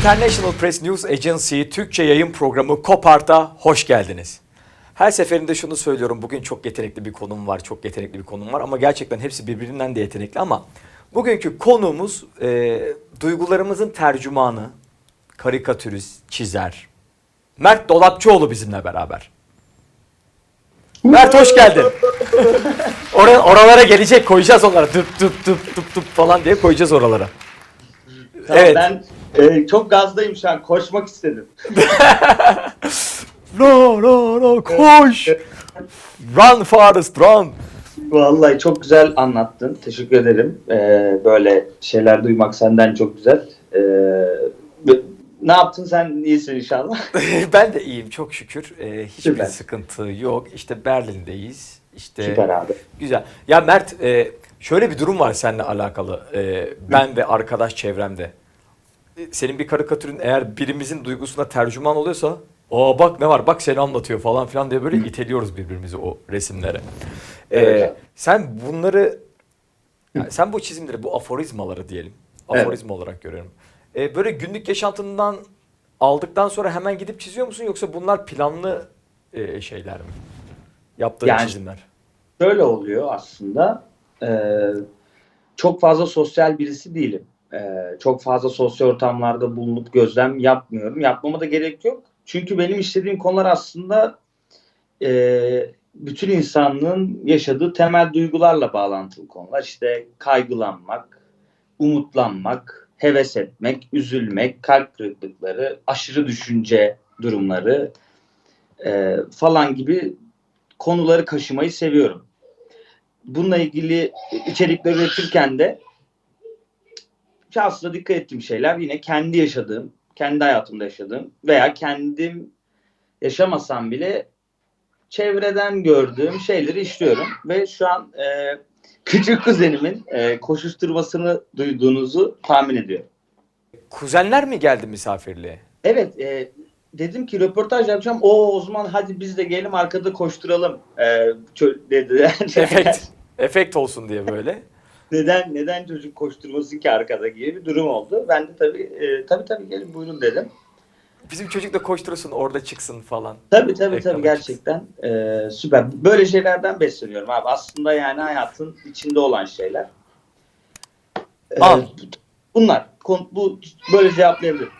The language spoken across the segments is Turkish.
International Press News Agency Türkçe yayın programı Kopart'a hoş geldiniz. Her seferinde şunu söylüyorum. Bugün çok yetenekli bir konum var, çok yetenekli bir konum var ama gerçekten hepsi birbirinden de yetenekli ama bugünkü konuğumuz e, duygularımızın tercümanı, karikatürist, çizer. Mert Dolapçıoğlu bizimle beraber. Mert hoş geldin. Oraya, oralara gelecek koyacağız onlara. Tıp tıp tıp tıp tıp falan diye koyacağız oralara. Tamam, Evet. Ben e, çok gazdayım şu an. Koşmak istedim. No no no koş. Run Forrest run. Vallahi çok güzel anlattın. Teşekkür ederim. E, böyle şeyler duymak senden çok güzel. E, ve- ne yaptın sen? iyisin inşallah. ben de iyiyim çok şükür. Ee, hiçbir Süper. sıkıntı yok. İşte Berlin'deyiz. İşte Süper abi. güzel. Ya Mert e, şöyle bir durum var seninle alakalı. E, ben ve arkadaş çevremde. Senin bir karikatürün eğer birimizin duygusuna tercüman oluyorsa Aa bak ne var bak seni anlatıyor falan filan diye böyle iteliyoruz birbirimizi o resimlere. E, Evet. sen bunları yani sen bu çizimleri, bu aforizmaları diyelim. Evet. Aforizma olarak görüyorum. E, böyle günlük yaşantından aldıktan sonra hemen gidip çiziyor musun yoksa bunlar planlı e, şeyler mi? Yaptığın Yani- çizimler. Şöyle oluyor aslında. E, çok fazla sosyal birisi değilim. E, çok fazla sosyal ortamlarda bulunup gözlem yapmıyorum. Yapmama da gerek yok. Çünkü benim işlediğim konular aslında e, bütün insanlığın yaşadığı temel duygularla bağlantılı konular. İşte kaygılanmak, umutlanmak, heves etmek, üzülmek, kalp kırıklıkları, aşırı düşünce durumları e, falan gibi konuları kaşımayı seviyorum. Bununla ilgili içerikler üretirken de aslında dikkat ettiğim şeyler yine kendi yaşadığım, kendi hayatımda yaşadığım veya kendim yaşamasam bile çevreden gördüğüm şeyleri işliyorum ve şu an e, küçük kuzenimin e, koşuşturmasını duyduğunuzu tahmin ediyorum. Kuzenler mi geldi misafirliğe? Evet, e, dedim ki röportaj yapacağım. O o zaman hadi biz de gelelim arkada koşturalım e, dediler. Efekt. Efekt olsun diye böyle. Neden neden çocuk koşturmasın ki arkada gibi bir durum oldu. Ben de tabii e, tabii tabii gelin buyurun dedim. Bizim çocuk da koştursun orada çıksın falan. Tabii tabii Ekrana tabii gerçekten e, süper. Böyle şeylerden besleniyorum abi. Aslında yani hayatın içinde olan şeyler. E, An. Bunlar. Bu böyle cevaplayabilirim.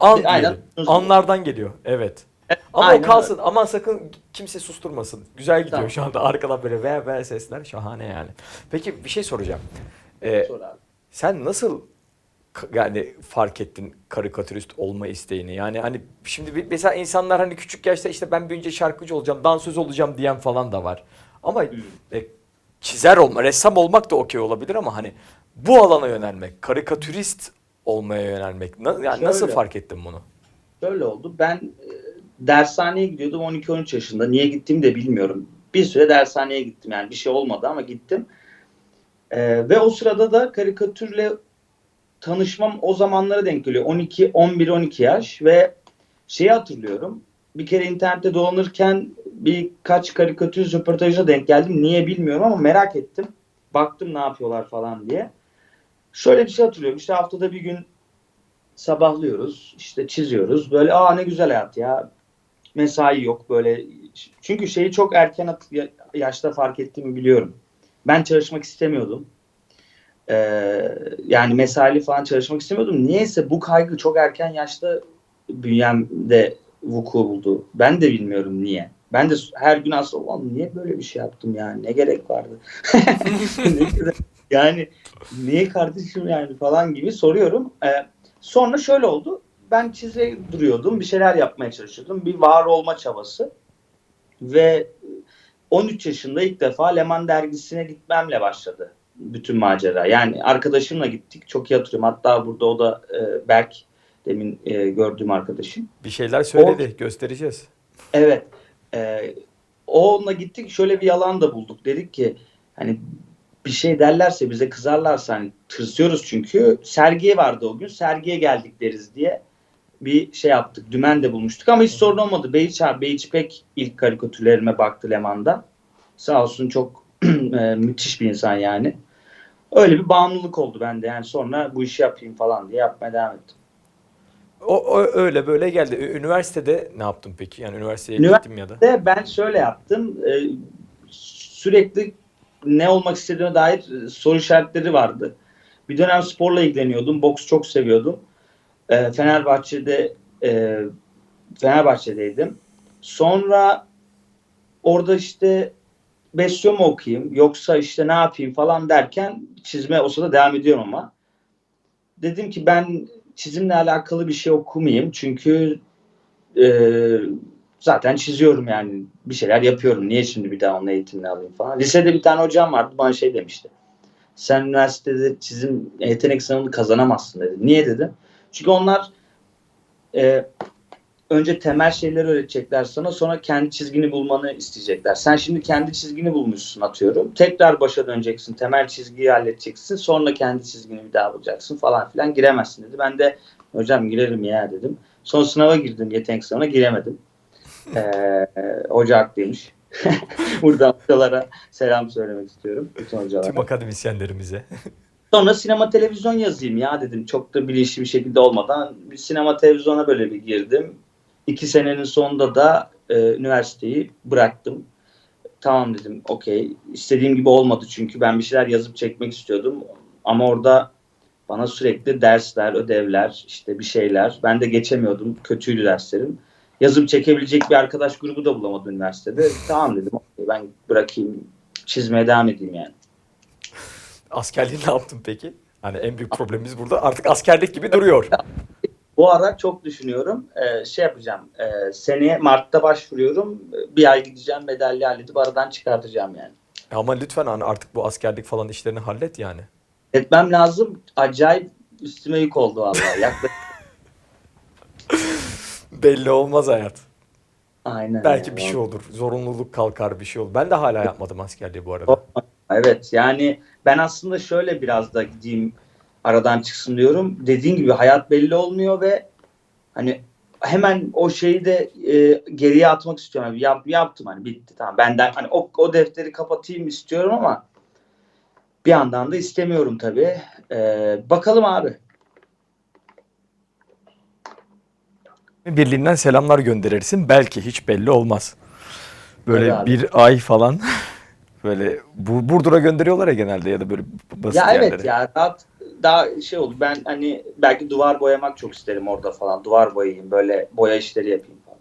An Aynen. diyelim. Anlardan geliyor. Evet. Ama Aynen o kalsın. Aman sakın kimse susturmasın. Güzel gidiyor Tamam. şu anda. Arkadan böyle ve ve sesler şahane yani. Peki bir şey soracağım. Ee, Sonra abi. sen nasıl yani fark ettin karikatürist olma isteğini? Yani hani şimdi mesela insanlar hani küçük yaşta işte ben büyünce şarkıcı olacağım, dansöz olacağım diyen falan da var. Ama Hmm. e, çizer olma, ressam olmak da okey olabilir ama hani bu alana yönelmek, karikatürist olmaya yönelmek na- yani nasıl Şöyle. fark ettin bunu? Şöyle oldu. Ben e, dershaneye gidiyordum 12-13 yaşında. Niye gittiğimi de bilmiyorum. Bir süre dershaneye gittim. Yani bir şey olmadı ama gittim. E, ve o sırada da karikatürle tanışmam o zamanlara denk geliyor. 12, 11, 12 yaş ve şeyi hatırlıyorum. Bir kere internette dolanırken birkaç karikatür röportajına denk geldim. Niye bilmiyorum ama merak ettim. Baktım ne yapıyorlar falan diye. Şöyle bir şey hatırlıyorum. İşte haftada bir gün sabahlıyoruz, işte çiziyoruz. Böyle aa ne güzel hayat ya. Mesai yok böyle. Çünkü şeyi çok erken yaşta fark ettiğimi biliyorum. Ben çalışmak istemiyordum. Ee, yani mesaili falan çalışmak istemiyordum. Niyeyse bu kaygı çok erken yaşta bünyemde vuku buldu. Ben de bilmiyorum niye. Ben de her gün aslında "Ulan niye böyle bir şey yaptım yani ne gerek vardı. Yani niye kardeşim yani falan gibi soruyorum. Ee, Sonra şöyle oldu. Ben çize duruyordum. Bir şeyler yapmaya çalışıyordum. Bir var olma çabası. Ve 13 yaşında ilk defa Leman dergisine gitmemle başladı bütün macera. Yani arkadaşımla gittik. Çok iyi hatırlıyorum. Hatta burada o da e, Berk demin e, gördüğüm arkadaşım. Bir şeyler söyledi, göstereceğiz. Evet. E, onunla gittik. Şöyle bir yalan da bulduk. Dedik ki hani bir şey derlerse bize kızarlarsa hani tırsıyoruz çünkü. Sergiye vardı o gün. Sergiye geldik deriz diye bir şey yaptık. Dümen de bulmuştuk ama hiç sorun olmadı. Beyiç abi, Beyiç pek ilk karikatürlerime baktı Leman'da. Sağ olsun çok e, müthiş bir insan yani. Öyle bir bağımlılık oldu bende yani sonra bu işi yapayım falan diye yapmaya devam ettim. O, o öyle böyle geldi. Üniversitede ne yaptın peki? Yani üniversiteye Üniversite- gittim ya da. De ben şöyle yaptım. e, sürekli ne olmak istediğime dair soru işaretleri vardı. Bir dönem sporla ilgileniyordum. Boks çok seviyordum. E, Fenerbahçe'de e, Fenerbahçe'deydim. Sonra orada işte besyo mu okuyayım yoksa işte ne yapayım falan derken çizme o sırada devam ediyorum ama. Dedim ki ben çizimle alakalı bir şey okumayayım çünkü e, zaten çiziyorum yani bir şeyler yapıyorum. Niye şimdi bir daha onun eğitimini alayım falan. Lisede bir tane hocam vardı bana şey demişti. Sen üniversitede çizim yetenek sınavını kazanamazsın dedi. Niye dedim. Çünkü onlar e, önce temel şeyleri öğretecekler sana sonra kendi çizgini bulmanı isteyecekler. Sen şimdi kendi çizgini bulmuşsun atıyorum. Tekrar başa döneceksin. Temel çizgiyi halledeceksin. Sonra kendi çizgini bir daha bulacaksın falan filan giremezsin dedi. Ben de hocam girerim ya dedim. Son sınava girdim yetenek sınavına giremedim. Ee, hoca haklıymış. Buradan hocalara selam söylemek istiyorum. Bütün hocalara. Tüm akademisyenlerimize. Sonra sinema televizyon yazayım ya dedim. Çok da bilinçli bir şekilde olmadan bir sinema televizyona böyle bir girdim. İki senenin sonunda da e, üniversiteyi bıraktım. Tamam dedim okey. İstediğim gibi olmadı çünkü ben bir şeyler yazıp çekmek istiyordum. Ama orada bana sürekli dersler, ödevler, işte bir şeyler. Ben de geçemiyordum. Kötüydü derslerim. Yazıp çekebilecek bir arkadaş grubu da bulamadım üniversitede. Tamam dedim okey, ben bırakayım çizmeye devam edeyim yani. Askerliği ne yaptın peki? Hani en büyük problemimiz burada artık askerlik gibi duruyor. Bu ara çok düşünüyorum. Ee, şey yapacağım. E, seneye Mart'ta başvuruyorum. Bir ay gideceğim medalya halledip aradan çıkartacağım yani. Ama lütfen hani artık bu askerlik falan işlerini hallet yani. Etmem lazım. Acayip üstüme yük oldu vallahi. Yaklaşık Belli olmaz hayat. Aynen. Belki bir şey olur. Zorunluluk kalkar bir şey olur. Ben de hala yapmadım askerliği bu arada. Evet yani ben aslında şöyle biraz da gideyim aradan çıksın diyorum. Dediğin gibi hayat belli olmuyor ve hani hemen o şeyi de e, geriye atmak istiyorum. Yani yap, yaptım hani bitti tamam. Benden hani o, o defteri kapatayım istiyorum ama bir yandan da istemiyorum tabii. E, bakalım abi. Birliğinden selamlar gönderirsin. Belki hiç belli olmaz. Böyle abi. bir ay falan böyle bu Burdur'a gönderiyorlar ya genelde ya da böyle basit Ya yerlere. evet ya rahat daha şey olur. Ben hani belki duvar boyamak çok isterim orada falan. Duvar boyayayım böyle boya işleri yapayım falan.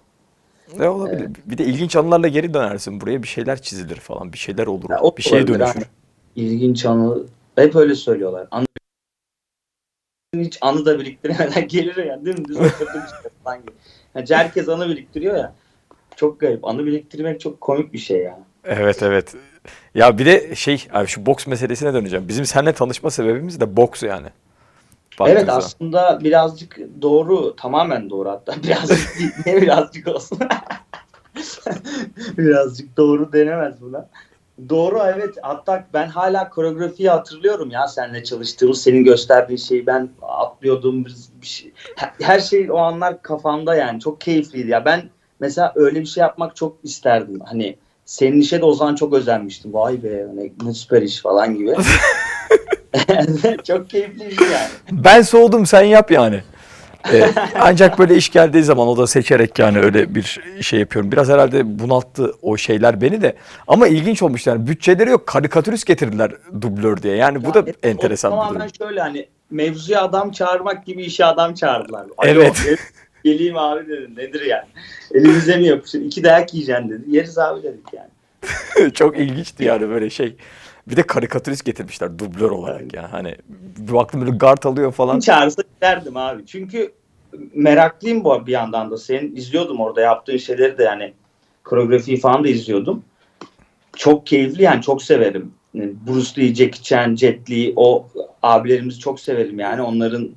Ne olabilir? Bir de ilginç anılarla geri dönersin buraya bir şeyler çizilir falan bir şeyler olur. Ya o bir şeye olabilir dönüşür. abi. İlginç anı. Hep öyle söylüyorlar. Anı hiç anı da biriktiremeden gelir ya. Dümdüz oturdum işte gibi. Yani herkes anı biriktiriyor ya. Çok garip. Anı biriktirmek çok komik bir şey ya. Evet evet. Ya bir de şey abi şu boks meselesine döneceğim. Bizim seninle tanışma sebebimiz de boks yani. Baktığın evet aslında birazcık doğru. Tamamen doğru hatta. Birazcık değil. Niye birazcık olsun? birazcık doğru denemez buna. Doğru evet. Hatta ben hala koreografiyi hatırlıyorum ya seninle çalıştığımız, senin gösterdiğin şeyi ben atlıyordum. Bir, şey. Her şey o anlar kafamda yani. Çok keyifliydi ya. Ben mesela öyle bir şey yapmak çok isterdim. Hani senin işe de o zaman çok özenmiştim. Vay be ne, ne süper iş falan gibi. çok keyifliydi yani. Ben soğudum sen yap yani. Ee, ancak böyle iş geldiği zaman o da seçerek yani öyle bir şey yapıyorum. Biraz herhalde bunalttı o şeyler beni de. Ama ilginç olmuş yani bütçeleri yok karikatürist getirdiler dublör diye. Yani bu Ya da evet, enteresan o bir durum. Tamamen şöyle hani mevzuya adam çağırmak gibi işe adam çağırdılar. Alo, Evet. Gel- Geleyim abi dedim. Nedir yani? Elimize mi yapışır? İki dayak yiyeceksin dedi. Yeriz abi dedik yani. Çok ilginçti yani böyle şey. Bir de karikatürist getirmişler dublör olarak yani. Hani bir baktım böyle guard alıyor falan. Kim çağırsa giderdim abi. Çünkü meraklıyım bu bir yandan da. Senin izliyordum orada yaptığın şeyleri de yani koreografiyi falan da izliyordum. Çok keyifli yani çok severim. Bruce Lee, Jackie Chan, Jet Li o abilerimizi çok severim yani. Onların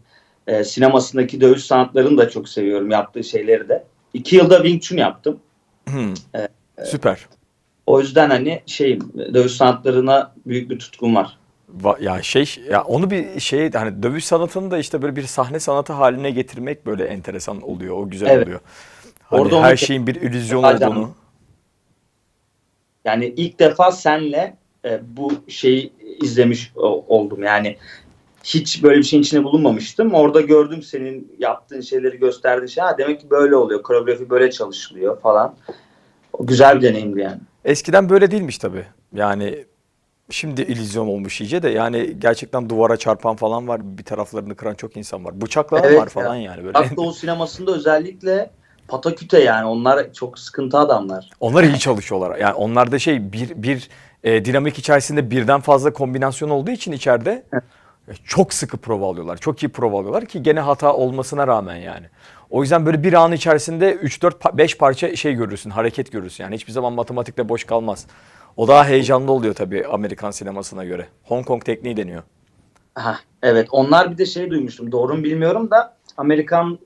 e, sinemasındaki dövüş sanatlarını da çok seviyorum yaptığı şeyleri de. İki yılda Wing Chun yaptım. Hmm. Evet. Süper. O yüzden hani şey dövüş sanatlarına büyük bir tutkum var. Va- Ya şey ya onu bir şey hani dövüş sanatını da işte böyle bir sahne sanatı haline getirmek böyle enteresan oluyor. O güzel Evet. oluyor. Hani Orada her şeyin bir illüzyon olduğunu. Yani ilk defa senle e, bu şeyi izlemiş oldum. Yani hiç böyle bir şeyin içine bulunmamıştım. Orada gördüm senin yaptığın şeyleri gösterdiğin şey. Ha, demek ki böyle oluyor. Koreografi böyle çalışılıyor falan. O güzel bir deneyimdi yani. Eskiden böyle değilmiş tabii. Yani şimdi illüzyon olmuş iyice de yani gerçekten duvara çarpan falan var. Bir taraflarını kıran çok insan var. Bıçaklanan Evet var falan ya. yani böyle. Uzak Doğu sinemasında özellikle pataküte yani. Onlar çok sıkıntı adamlar. Onlar iyi çalışıyorlar. Yani onlarda şey bir bir e, dinamik içerisinde birden fazla kombinasyon olduğu için içeride çok sıkı prova alıyorlar. Çok iyi prova alıyorlar ki gene hata olmasına rağmen yani. O yüzden böyle bir an içerisinde 3 4 5 parça şey görürsün, hareket görürsün. Yani hiçbir zaman matematikte boş kalmaz. O daha heyecanlı oluyor tabii Amerikan sinemasına göre. Hong Kong tekniği deniyor. Ha, evet onlar bir de şey duymuştum doğru mu bilmiyorum da Amerikan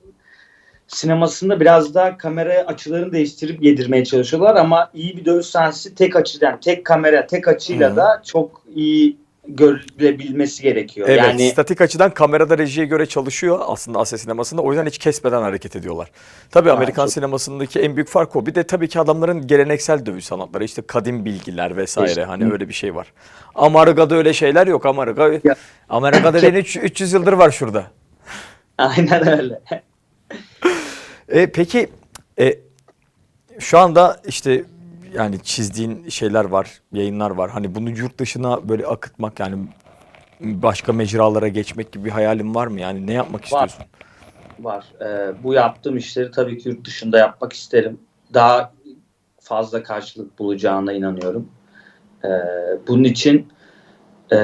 sinemasında biraz daha kamera açılarını değiştirip yedirmeye çalışıyorlar ama iyi bir dövüş sahnesi tek açıdan tek kamera tek açıyla Hı. da çok iyi görülebilmesi gerekiyor. Evet, yani statik açıdan kamerada rejiye göre çalışıyor aslında Asya sinemasında. O yüzden hiç kesmeden hareket ediyorlar. Tabii Amerikan çok- sinemasındaki en büyük fark o. Bir de tabii ki adamların geleneksel dövüş sanatları, işte kadim bilgiler vesaire İşte. hani öyle bir şey var. Amerika'da öyle şeyler yok. Amerika Ya- Amerika dediğin üç- 300 yıldır var şurada. aynen öyle. E, peki e, şu anda işte yani çizdiğin şeyler var, yayınlar var. Hani bunu yurt dışına böyle akıtmak yani başka mecralara geçmek gibi bir hayalin var mı? Yani ne yapmak Var. istiyorsun? Var. Ee, bu yaptığım işleri tabii ki yurt dışında yapmak isterim. Daha fazla karşılık bulacağına inanıyorum. Ee, bunun için e,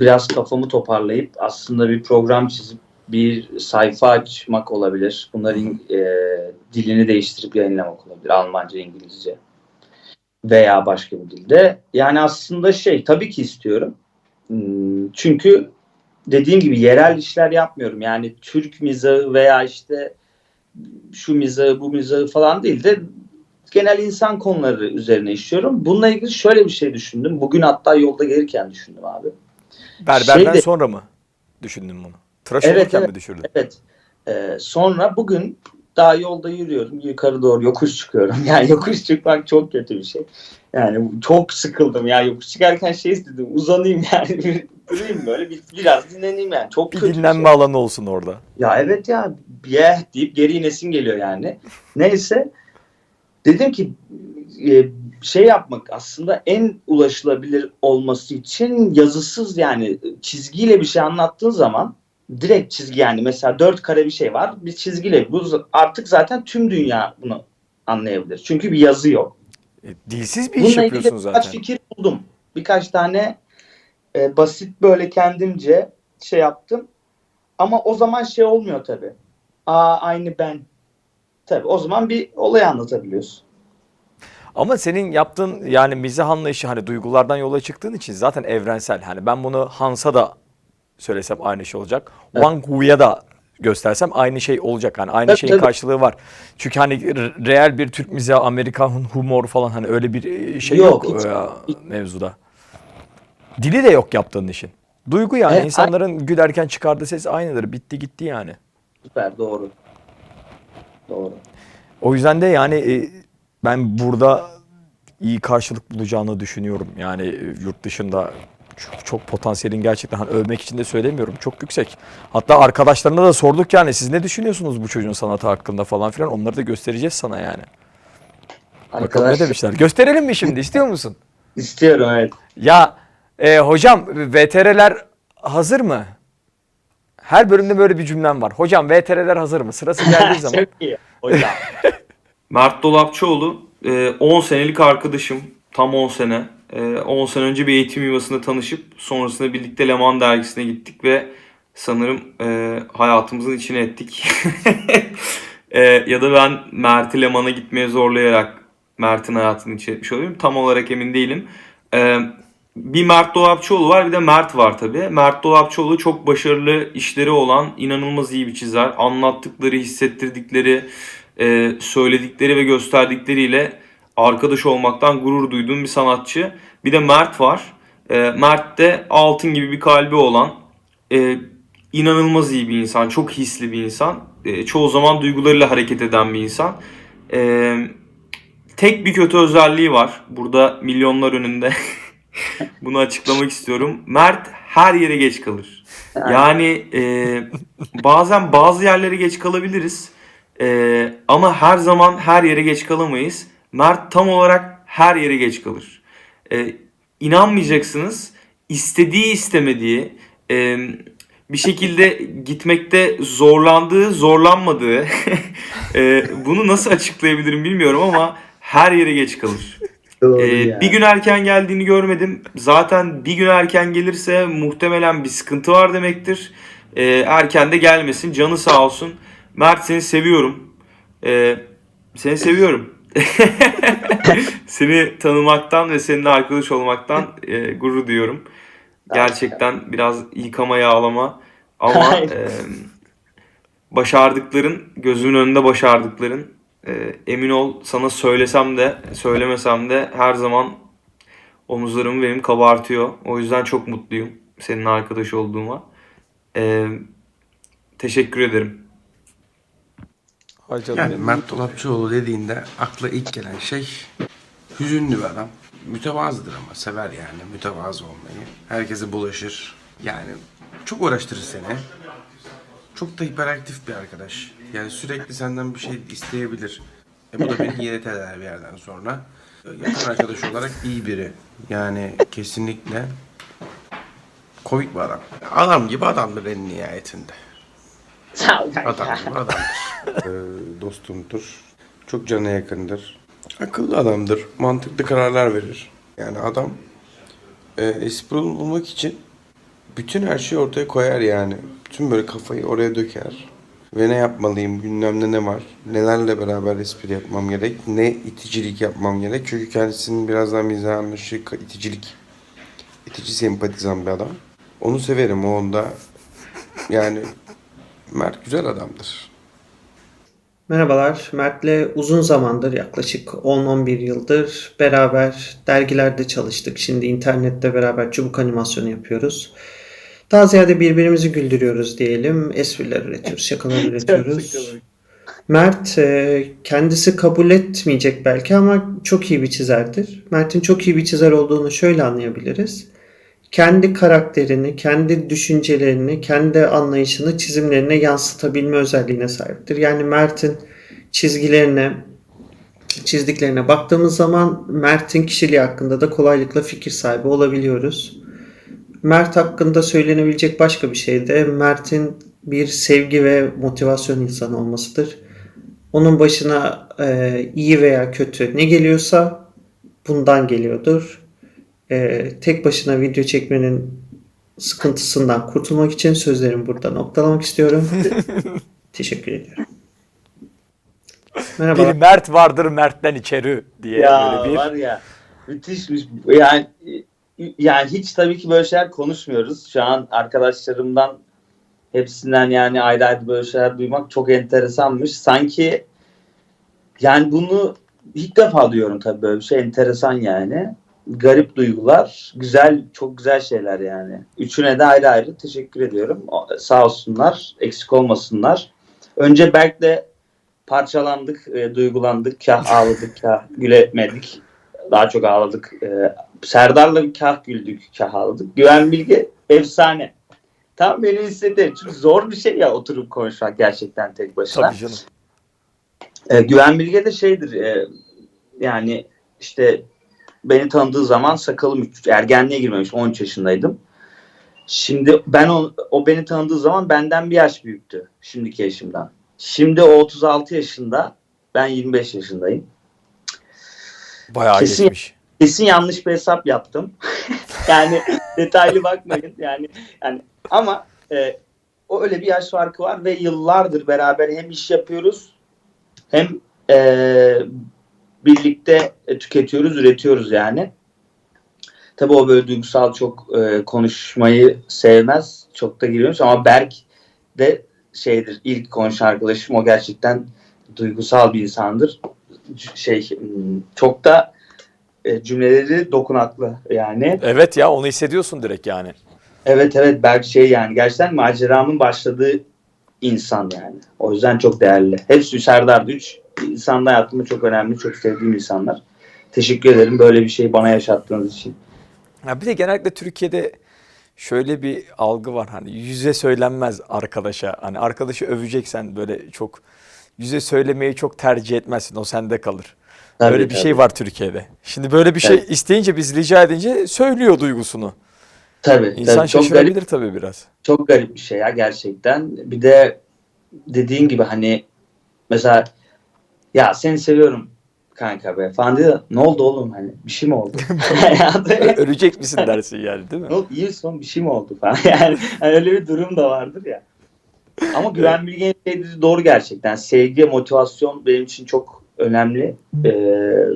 biraz kafamı toparlayıp aslında bir program çizip bir sayfa açmak olabilir. Bunların e, dilini değiştirip yayınlamak olabilir. Almanca, İngilizce veya başka bir dilde. Yani aslında şey tabii ki istiyorum. Hmm, Çünkü dediğim gibi yerel işler yapmıyorum. Yani Türk mizahı veya işte şu mizahı bu mizahı falan değil de genel insan konuları üzerine işliyorum. Bununla ilgili şöyle bir şey düşündüm. Bugün hatta yolda gelirken düşündüm abi. Berberden Şey de- sonra mı düşündün bunu? Tıraş Evet, olurken evet. mi düşürdün? Evet. Ee, sonra bugün daha yolda yürüyorum. Yukarı doğru yokuş çıkıyorum. Yani yokuş çıkmak çok kötü bir şey. Yani çok sıkıldım. Yani yokuş çıkarken şey istedim. Uzanayım yani. Durayım böyle bir, biraz dinleneyim yani. Çok Bir kötü bir dinlenme şey. alanı olsun orada. Ya evet ya yeah deyip geri inesin geliyor yani. Neyse dedim ki e, şey yapmak aslında en ulaşılabilir olması için yazısız yani çizgiyle bir şey anlattığın zaman direkt çizgi yani mesela dört kare bir şey var bir çizgiyle bu artık zaten tüm dünya bunu anlayabilir. Çünkü bir yazı yok. E, dilsiz bir iş Bununla ilgili yapıyorsun birkaç zaten. fikir buldum. Birkaç tane e, basit böyle kendimce şey yaptım. Ama o zaman şey olmuyor tabii. Aa aynı ben. Tabii o zaman bir olay anlatabiliyorsun. Ama senin yaptığın yani mizah anlayışı hani duygulardan yola çıktığın için zaten evrensel. Hani ben bunu Hans'a da söylesem aynı şey olacak. Evet. Wang Hu'ya da göstersem aynı şey olacak. Hani aynı Tabii, şeyin tabii. karşılığı var. Çünkü hani re- real bir Türk mizahı, Amerikan humoru falan hani öyle bir e, şey yok, Yok, hiç- e, mevzuda. Dili de yok yaptığın işin. Duygu yani Evet, insanların gülerken çıkardığı ses aynıdır. Bitti gitti yani. Süper doğru. Doğru. O yüzden de yani e, ben burada iyi karşılık bulacağını düşünüyorum. Yani yurt dışında çok, çok potansiyelin gerçekten hani övmek için de söylemiyorum. Çok yüksek. Hatta arkadaşlarına da sorduk yani siz ne düşünüyorsunuz bu çocuğun sanatı hakkında falan filan. Onları da göstereceğiz sana yani. Bakalım ne Arkadaş demişler. Gösterelim mi şimdi istiyor musun? istiyorum evet. Ya e, hocam VTR'ler hazır mı? Her bölümde böyle bir cümlem var. Hocam VTR'ler hazır mı? Sırası geldiği zaman. Çok iyi. Hocam. Mert Dolapçıoğlu e, 10 senelik arkadaşım. Tam 10 sene. E, 10 sene önce bir eğitim yuvasında tanışıp sonrasında birlikte Leman dergisine gittik ve sanırım e, hayatımızın içine ettik. E, ya da ben Mert'i Leman'a gitmeye zorlayarak Mert'in hayatını içine etmiş oluyorum. Tam olarak emin değilim. E, bir Mert Dolapçıoğlu var bir de Mert var tabii. Mert Dolapçıoğlu çok başarılı işleri olan inanılmaz iyi bir çizer. Anlattıkları, hissettirdikleri, e, söyledikleri ve gösterdikleriyle arkadaş olmaktan gurur duyduğum bir sanatçı. Bir de Mert var. E, Mert de altın gibi bir kalbi olan, e, inanılmaz iyi bir insan, çok hisli bir insan. E, çoğu zaman duygularıyla hareket eden bir insan. E, tek bir kötü özelliği var. Burada milyonlar önünde bunu açıklamak istiyorum. Mert her yere geç kalır. Yani e, bazen bazı yerlere geç kalabiliriz. E, ama her zaman her yere geç kalamayız. Mert tam olarak her yere geç kalır. E, inanmayacaksınız. istediği istemediği e, bir şekilde gitmekte zorlandığı, zorlanmadığı e, bunu nasıl açıklayabilirim bilmiyorum ama her yere geç kalır. Ee, bir gün erken geldiğini görmedim. Zaten bir gün erken gelirse muhtemelen bir sıkıntı var demektir. Ee, erken de gelmesin. Canı sağ olsun. Mert seni seviyorum. Ee, seni seviyorum. seni tanımaktan ve seninle arkadaş olmaktan e, gurur duyuyorum. Gerçekten biraz yıkama yağlama ama e, başardıkların gözümün önünde başardıkların e, emin ol sana söylesem de söylemesem de her zaman omuzlarımı benim kabartıyor. O yüzden çok mutluyum senin arkadaş olduğuma. E, teşekkür ederim. Canım Yani. Mert Dolapçıoğlu dediğinde akla ilk gelen şey hüzünlü bir adam. Mütevazıdır ama sever yani mütevazı olmayı. Herkese bulaşır. Yani çok uğraştırır seni. Çok da hiperaktif bir arkadaş. Yani sürekli senden bir şey isteyebilir. E bu da beni iğret eder bir yerden sonra. Yakın arkadaş olarak iyi biri. Yani kesinlikle komik bir adam. Adam gibi adamdır en nihayetinde. Sağ ol kanka. Adam gibi adamdır. Ee, dostumdur. Çok cana yakındır. Akıllı adamdır. Mantıklı kararlar verir. Yani adam e, espri bulmak için bütün her şeyi ortaya koyar yani. Bütün böyle kafayı oraya döker. Ve ne yapmalıyım, gündemde ne var, nelerle beraber espri yapmam gerek, ne iticilik yapmam gerek. Çünkü kendisinin biraz daha mizah anlayışı, iticilik, itici sempatizan bir adam. Onu severim, o onda yani Mert güzel adamdır. Merhabalar, Mert'le uzun zamandır yaklaşık 10-11 yıldır beraber dergilerde çalıştık. Şimdi internette beraber çubuk animasyonu yapıyoruz. Daha ziyade birbirimizi güldürüyoruz diyelim. Espriler üretiyoruz, şakalar üretiyoruz. Mert e, kendisi kabul etmeyecek belki ama çok iyi bir çizerdir. Mert'in çok iyi bir çizer olduğunu şöyle anlayabiliriz. Kendi karakterini, kendi düşüncelerini, kendi anlayışını çizimlerine yansıtabilme özelliğine sahiptir. Yani Mert'in çizgilerine, çizdiklerine baktığımız zaman Mert'in kişiliği hakkında da kolaylıkla fikir sahibi olabiliyoruz. Mert hakkında söylenebilecek başka bir şey de Mert'in bir sevgi ve motivasyon insanı olmasıdır. Onun başına e, iyi veya kötü ne geliyorsa bundan geliyordur. E, tek başına video çekmenin sıkıntısından kurtulmak için sözlerimi burada noktalamak istiyorum. Teşekkür ediyorum. Merhaba. Bir Mert vardır Mert'ten içeri diye Ya böyle bir var ya müthişmiş. Yani yani hiç tabii ki böyle şeyler konuşmuyoruz. Şu an arkadaşlarımdan hepsinden yani ayrı ayrı böyle şeyler duymak çok enteresanmış. Sanki yani bunu ilk defa duyuyorum tabii böyle bir şey enteresan yani. Garip duygular, güzel, çok güzel şeyler yani. Üçüne de ayrı ayrı teşekkür ediyorum. Sağ olsunlar, eksik olmasınlar. Önce Berk'le parçalandık, e, duygulandık, kah ağladık, kah gülemedik. Daha çok ağladık. E, Serdar'la kah güldük, kah ağladık. Güven Bilge efsane. Tam beni hissetti. Çünkü zor bir şey ya oturup konuşmak gerçekten tek başına. tabii canım. E, Güven Bilge de şeydir e, yani işte beni tanıdığı zaman sakalım ergenliğe girmemiş 13 yaşındaydım. Şimdi ben o, o beni tanıdığı zaman benden bir yaş büyüktü şimdiki yaşımdan. Şimdi o 36 yaşında ben 25 yaşındayım. Bayağı Kesin- geçmiş. Kesin yanlış bir hesap yaptım. yani detaylı bakmayın yani yani ama e, o öyle bir yaş farkı var ve yıllardır beraber hem iş yapıyoruz hem e, birlikte e, tüketiyoruz, üretiyoruz yani. Tabii o böyle duygusal çok e, konuşmayı sevmez. Çok da giriyormuş ama Berk de şeydir ilk konuşan arkadaşım o gerçekten duygusal bir insandır. Şey hmm, çok da e, cümleleri dokunaklı yani. Evet ya onu hissediyorsun direkt yani. Evet evet Berk şey yani gerçekten maceramın başladığı insan yani. O yüzden çok değerli. Hepsi Serdar Düç. İnsan hayatımda çok önemli, çok sevdiğim insanlar. Teşekkür ederim böyle bir şeyi bana yaşattığınız için. Ya bir de genellikle Türkiye'de şöyle bir algı var hani yüze söylenmez arkadaşa. Hani arkadaşı öveceksen böyle çok yüze söylemeyi çok tercih etmezsin. O sende kalır. Tabii, böyle bir tabii. şey var Türkiye'de. Şimdi böyle bir şey Evet. isteyince biz rica edince söylüyor duygusunu. Tabii, İnsan tabii. Çok garip, şaşırabilir tabii biraz. çok garip bir şey ya gerçekten. Bir de dediğin gibi hani mesela ya seni seviyorum kanka be falan diyor. Ne oldu oğlum hani bir şey mi oldu? Ölecek misin dersin yani değil mi? Ne oldu? İyi son bir şey mi oldu falan. Yani hani öyle bir durum da vardır ya. Ama güven bilgenin dediği doğru gerçekten. Sevgi, motivasyon benim için çok önemli. Ee,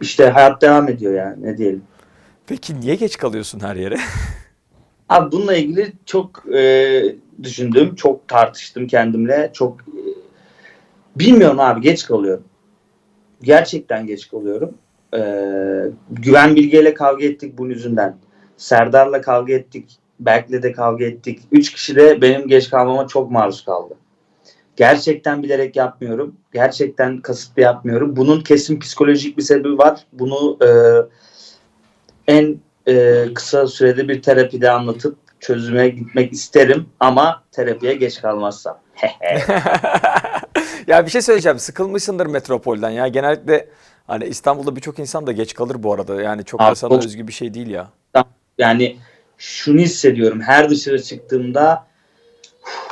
işte hayat devam ediyor yani ne diyelim. Peki niye geç kalıyorsun her yere? Abi bununla ilgili çok e, düşündüm, çok tartıştım kendimle. Çok bilmiyorum abi geç kalıyorum. Gerçekten geç kalıyorum. E, Güven Bilge'yle kavga ettik bunun yüzünden. Serdar'la kavga ettik. Berk'le de kavga ettik. Üç kişi de benim geç kalmama çok maruz kaldı. Gerçekten bilerek yapmıyorum. Gerçekten kasıtlı yapmıyorum. Bunun kesin psikolojik bir sebebi var. Bunu e, en e, kısa sürede bir terapide anlatıp çözüme gitmek isterim ama terapiye geç kalmazsam. ya bir şey söyleyeceğim. Sıkılmışsındır metropolden ya. Genellikle hani İstanbul'da birçok insan da geç kalır bu arada. Yani çok da Abi sana çok- özgü bir şey değil ya. Yani şunu hissediyorum her dışarı çıktığımda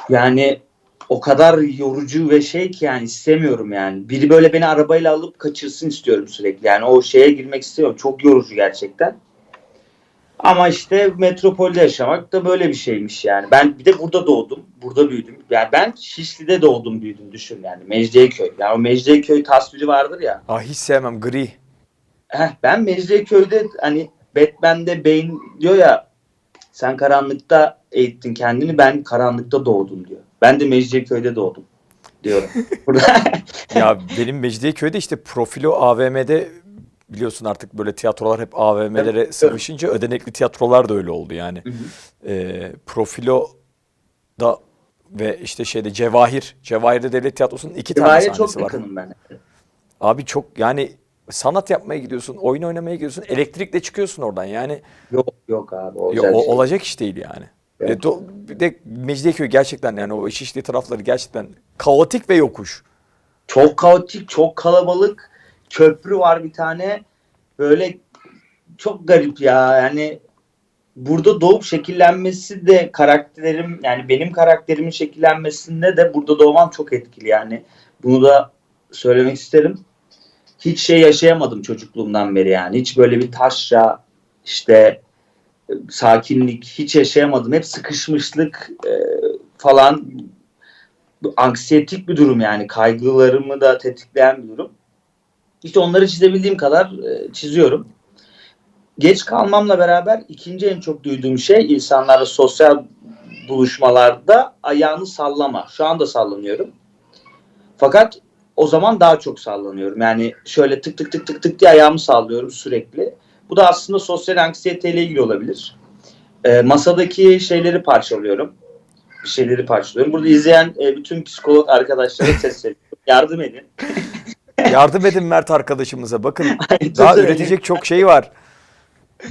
yani o kadar yorucu ve şey ki yani istemiyorum yani. Biri böyle beni arabayla alıp kaçırsın istiyorum sürekli. Yani o şeye girmek istiyorum. Çok yorucu gerçekten. Ama işte metropolde yaşamak da böyle bir şeymiş yani. Ben bir de burada doğdum. Burada büyüdüm. Yani ben Şişli'de doğdum büyüdüm düşün yani. Mecidiyeköy. Yani o Mecidiyeköy tasviri vardır ya. Ah hiç sevmem gri. Heh, ben Mecidiyeköy'de hani Batman'de Bane diyor ya sen karanlıkta eğittin kendini ben karanlıkta doğdum diyor. Ben de Mecidiyeköy'de doğdum diyorum. Ya benim Mecidiyeköy'de işte Profilo AVM'de biliyorsun artık böyle tiyatrolar hep AVM'lere Evet, sıkışınca ödenekli tiyatrolar da öyle oldu yani. Hı hı. Ee, Profilo da ve işte şeyde Cevahir, Cevahir'de devlet tiyatrosunun iki tane Cevahir'e sahnesi çok var. yakınım ben. Abi çok yani sanat yapmaya gidiyorsun, oyun oynamaya gidiyorsun, elektrikle çıkıyorsun oradan yani. Yok yok abi. Olacak o- şey. olacak iş değil yani. Evet. E, do- bir de Mecidiyeköy gerçekten yani o Şişli tarafları gerçekten kaotik ve yokuş. Çok kaotik, çok kalabalık. Köprü var bir tane. Böyle çok garip ya. Yani burada doğup şekillenmesi de karakterim yani benim karakterimin şekillenmesinde de burada doğmam çok etkili yani. Bunu da söylemek isterim. Hiç şey yaşayamadım çocukluğumdan beri yani. Hiç böyle bir taşra işte sakinlik hiç yaşayamadım. Hep sıkışmışlık e, falan anksiyetik bir durum yani. Kaygılarımı da tetikleyen bir durum. İşte onları çizebildiğim kadar e, çiziyorum. Geç kalmamla beraber ikinci en çok duyduğum şey insanlarla sosyal buluşmalarda ayağını sallama. Şu anda sallanıyorum. Fakat o zaman daha çok sallanıyorum. Yani şöyle tık tık tık tık tık diye ayağımı sallıyorum sürekli. Bu da aslında sosyal anksiyeteyle ilgili olabilir. E, masadaki şeyleri parçalıyorum. Bir şeyleri parçalıyorum. Burada izleyen e, bütün psikolog arkadaşlara sesleniyorum. Yardım edin. Yardım edin Mert arkadaşımıza. Bakın daha üretecek çok şey var.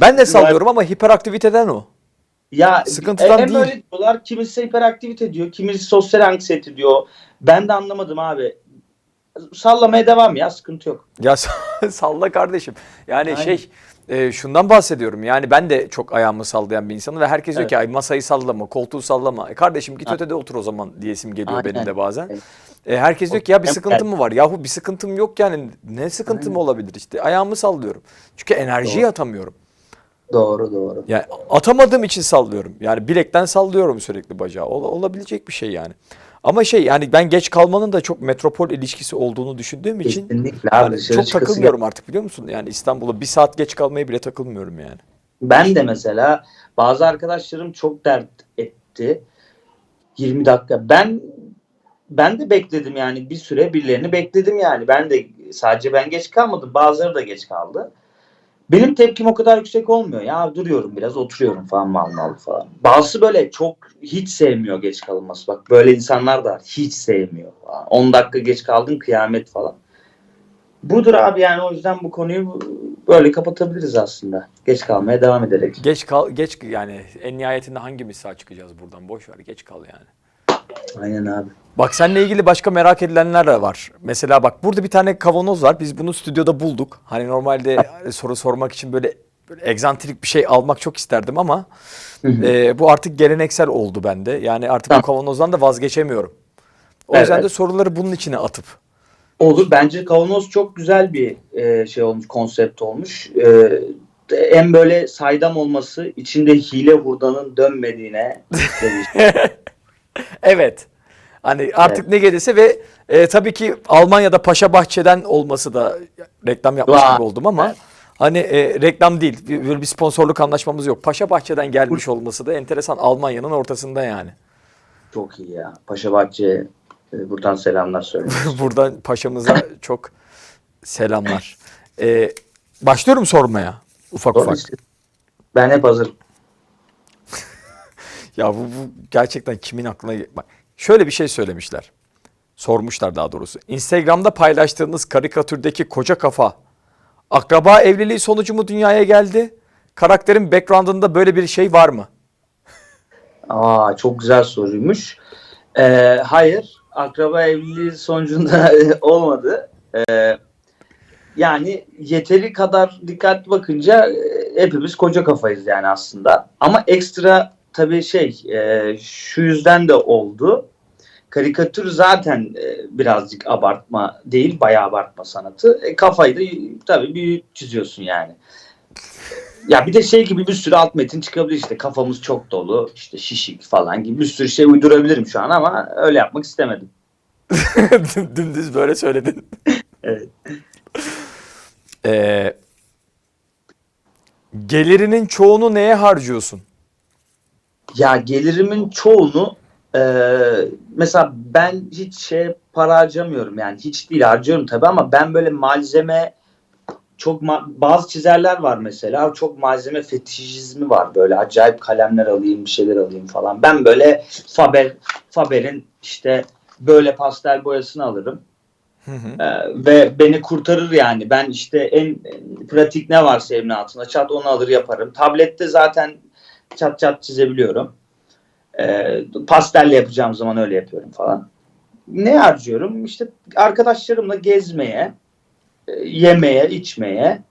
Ben de sallıyorum ama hiperaktiviteden o. Ya Sıkıntıdan hem değil. öyle diyorlar, kimisi hiperaktivite diyor, kimisi sosyal anksiyete diyor. Ben de anlamadım abi. Sallamaya devam ya, sıkıntı yok. Ya salla kardeşim. Yani Aynen. şey e, şundan bahsediyorum. Yani ben de çok ayağımı sallayan bir insanım ve herkes diyor Evet. ki ay masayı sallama, koltuğu sallama. E kardeşim git ötede otur o zaman diyesim geliyor Aynen. benim de bazen. Evet. E, herkes diyor ki ya bir sıkıntım mı var? Yahu bir sıkıntım yok yani. Ne sıkıntım Aynen. olabilir işte? Ayağımı sallıyorum. Çünkü enerjiyi Doğru. atamıyorum. Doğru doğru. Yani atamadığım için sallıyorum. Yani bilekten sallıyorum sürekli bacağı. Ola- olabilecek bir şey yani. Ama şey yani ben geç kalmanın da çok metropol ilişkisi olduğunu düşündüğüm için Kesinlikle abi. yani çok takılmıyorum artık biliyor musun? Yani İstanbul'a bir saat geç kalmaya bile takılmıyorum yani. Ben de mesela bazı arkadaşlarım çok dert etti. 20 dakika. Ben ben de bekledim yani bir süre birilerini bekledim yani. Ben de sadece ben geç kalmadım. Bazıları da geç kaldı. Benim tepkim o kadar yüksek olmuyor. Ya duruyorum biraz oturuyorum falan mal mal falan. Bazısı böyle çok hiç sevmiyor geç kalınması. Bak böyle insanlar da. Hiç sevmiyor. Falan. 10 dakika geç kaldın kıyamet falan. Budur abi yani o yüzden bu konuyu böyle kapatabiliriz aslında. Geç kalmaya devam ederek. Geç kal geç yani en nihayetinde hangimiz sağ çıkacağız buradan? Boş ver geç kal yani. Aynen abi. Bak seninle ilgili başka merak edilenler de var. Mesela bak burada bir tane kavanoz var. Biz bunu stüdyoda bulduk. Hani normalde soru sormak için böyle, böyle egzantrik bir şey almak çok isterdim ama e, bu artık geleneksel oldu bende. Yani artık bu kavanozdan da vazgeçemiyorum. O yüzden Evet. de soruları bunun içine atıp. Olur. Bence kavanoz çok güzel bir e, şey olmuş, konsept olmuş. E, en böyle saydam olması, içinde hile hurdanın dönmediğine Evet. Hani artık ne gelirse ve e, tabii ki Almanya'da Paşa Bahçe'den olması da reklam yapmış gibi oldum ama hani e, reklam değil. Bir- bir sponsorluk anlaşmamız yok. Paşa Bahçe'den gelmiş olması da enteresan. Almanya'nın ortasında yani. çok iyi ya. Paşa Bahçe'ye e, buradan selamlar söylüyorum. Buradan paşamıza çok selamlar. E, başlıyorum sormaya ufak ufak. ben hep hazırım. Ya bu, bu gerçekten kimin aklına... Bak şöyle bir şey söylemişler. Sormuşlar daha doğrusu. Instagram'da paylaştığınız karikatürdeki koca kafa akraba evliliği sonucu mu dünyaya geldi? Karakterin background'ında böyle bir şey var mı? Aa çok güzel soruymuş. Ee, hayır, akraba evliliği sonucunda olmadı. Ee, yani yeteri kadar dikkatli bakınca e, hepimiz koca kafayız yani aslında. Ama ekstra tabii şey e, şu yüzden de oldu. Karikatür zaten e, birazcık abartma değil, bayağı abartma sanatı. E, kafayı da tabii büyük çiziyorsun yani. Ya bir de şey gibi bir sürü alt metin çıkabilir işte kafamız çok dolu işte şişik falan gibi bir sürü şey uydurabilirim şu an ama öyle yapmak istemedim. Dümdüz böyle söyledin. Evet. Ee, gelirinin çoğunu neye harcıyorsun? Ya gelirimin çoğunu e, mesela ben hiç şey para harcamıyorum yani hiç değil harcıyorum tabii ama ben böyle malzeme çok ma- bazı çizerler var mesela çok malzeme fetişizmi var böyle acayip kalemler alayım bir şeyler alayım falan. Ben böyle Faber Faber'in işte böyle pastel boyasını alırım. Hı hı. Ee, ve beni kurtarır yani. Ben işte en, en pratik ne varsa evin altında çat onu alır yaparım. Tablette zaten çat çat çizebiliyorum. Ee, pastelle yapacağım zaman öyle yapıyorum falan. Ne harcıyorum? İşte arkadaşlarımla gezmeye, e, yemeye, içmeye.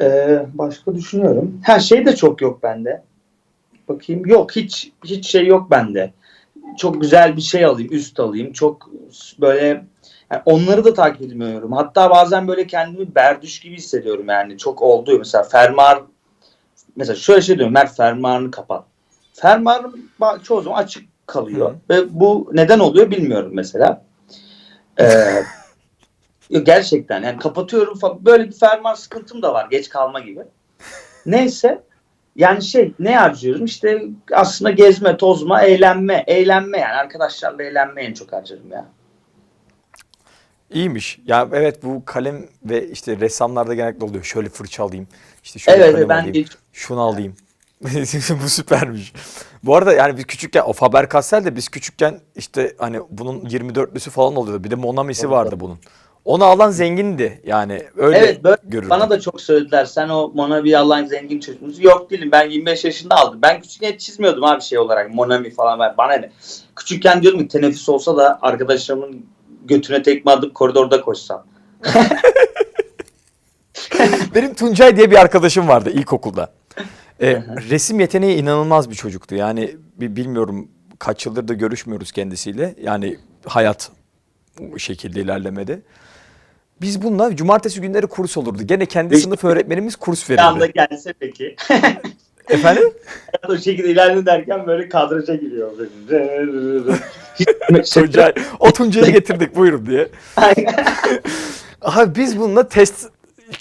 Ee, başka düşünüyorum. Her şey de çok yok bende. Bakayım. Yok hiç hiç şey yok bende. Çok güzel bir şey alayım, üst alayım. Çok böyle yani onları da takip etmiyorum. Hatta bazen böyle kendimi berdüş gibi hissediyorum yani. Çok oldu mesela fermuar mesela şöyle şey diyorum Mert fermuarını kapat. Fermuarım ba- çoğu zaman açık kalıyor. Ve bu neden oluyor bilmiyorum mesela. Ee, gerçekten yani kapatıyorum falan. Böyle bir fermuar sıkıntım da var. Geç kalma gibi. Neyse yani şey ne harcıyorum işte aslında gezme, tozma, eğlenme. Eğlenme yani arkadaşlarla eğlenmeye en çok harcarım ya. İyiymiş. Ya evet bu kalem ve işte ressamlarda genellikle oluyor. Şöyle fırça alayım. İşte şöyle Evet kalem ben alayım. hiç Şunu alayım. bu süpermiş. Bu arada yani biz küçükken o Faber Castell de biz küçükken işte hani bunun 24'lüsü falan oluyordu. Bir de Monami'si vardı bunun. Onu alan zengindi yani öyle Evet böyle görürdüm. bana da çok söylediler. Sen o Monami alan zengin çocuk musun? Yok değilim. Ben 25 yaşında aldım. Ben küçükken çizmiyordum abi şey olarak. Monami falan. Ben, bana ne? Küçükken diyordum ki teneffüs olsa da arkadaşlarımın götüne tekme atıp koridorda koşsam. Benim Tuncay diye bir arkadaşım vardı ilkokulda. Ee, resim yeteneği inanılmaz bir çocuktu. Yani bi- bilmiyorum kaç yıldır da görüşmüyoruz kendisiyle. Yani hayat bu şekilde ilerlemedi. Biz bununla cumartesi günleri kurs olurdu. Gene kendi sınıf öğretmenimiz kurs Bir anda verirdi. gelse peki. Efendim? o şekilde ilerle derken böyle kadraja giriyor. Tuncay, o Tuncay'ı getirdik buyurun diye. Abi biz bununla test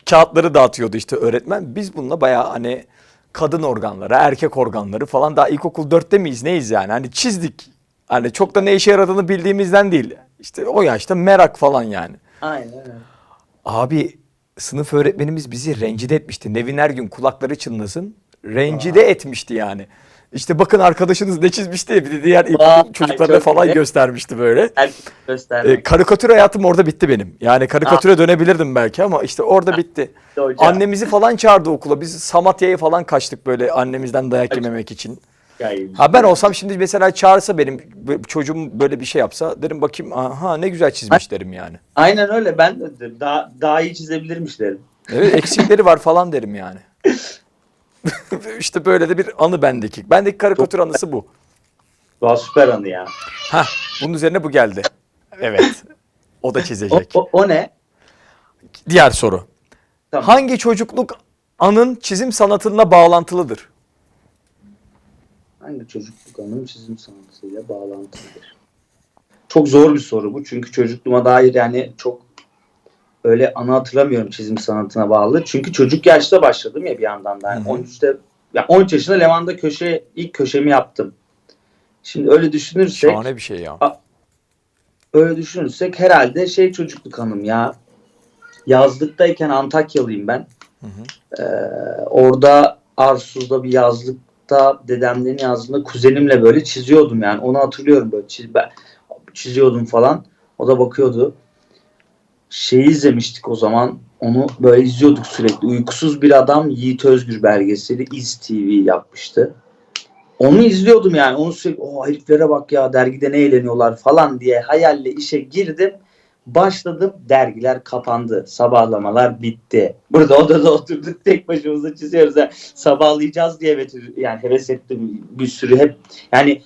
kağıtları dağıtıyordu işte öğretmen. Biz bununla bayağı hani kadın organları, erkek organları falan daha ilkokul dörtte miyiz neyiz yani? Hani çizdik. Hani çok da ne işe yaradığını bildiğimizden değil. İşte o yaşta merak falan yani. Aynen. öyle. Abi sınıf öğretmenimiz bizi rencide etmişti. Nevin her gün kulakları çınlasın. Rencide etmişti yani. İşte bakın arkadaşınız ne çizmişti bir de diğer Vay, çocuklarına falan iyi. göstermişti böyle. Göstermek. E, karikatür hayatım orada bitti benim. Yani karikatüre dönebilirdim belki ama işte orada bitti. hocam. Annemizi falan çağırdı okula. Biz Samatya'ya falan kaçtık böyle annemizden dayak yememek için. Yani- Ha ben olsam şimdi mesela çağırsa benim çocuğum böyle bir şey yapsa derim bakayım aha ne güzel çizmiş derim yani. Aynen öyle ben de. Daha, daha iyi çizebilirmiş derim. Evet eksikleri var falan derim yani. işte böyle de bir anı bendeki. Bendeki karikatür anısı bu. Valla süper anı ya. Ha bunun üzerine bu geldi. Evet. O da O, çizecek. o, o ne? Diğer soru. Tamam. Hangi çocukluk anın çizim sanatına bağlantılıdır? Hangi çocukluk anım çizim sanatıyla bağlantılıdır? Çok zor bir soru bu. Çünkü çocukluğuma dair yani çok öyle anı hatırlamıyorum çizim sanatına bağlı. Çünkü çocuk yaşta başladım ya bir yandan da. Yani Hı hı. 13'te yani 13 yaşında Levan'da köşe ilk köşemi yaptım. Şimdi öyle düşünürsek Şahane bir şey ya. öyle düşünürsek herhalde şey çocukluk anım ya. Yazlıktayken Antakyalıyım ben. Hı hı. Ee, orada Arsuz'da bir yazlıkta dedemlerin yazdığında kuzenimle böyle çiziyordum yani. Onu hatırlıyorum böyle çiz, ben çiziyordum falan. O da bakıyordu. Şeyi izlemiştik o zaman. Onu böyle izliyorduk sürekli. Uykusuz bir adam Yiğit Özgür belgeseli İz TV yapmıştı. Onu izliyordum yani. Onu sürekli o heriflere bak ya dergide ne eğleniyorlar falan diye hayalle işe girdim. Başladım dergiler kapandı. Sabahlamalar bitti. Burada odada oturduk tek başımıza çiziyoruz. Yani sabahlayacağız diye yani heves ettim bir sürü hep. Yani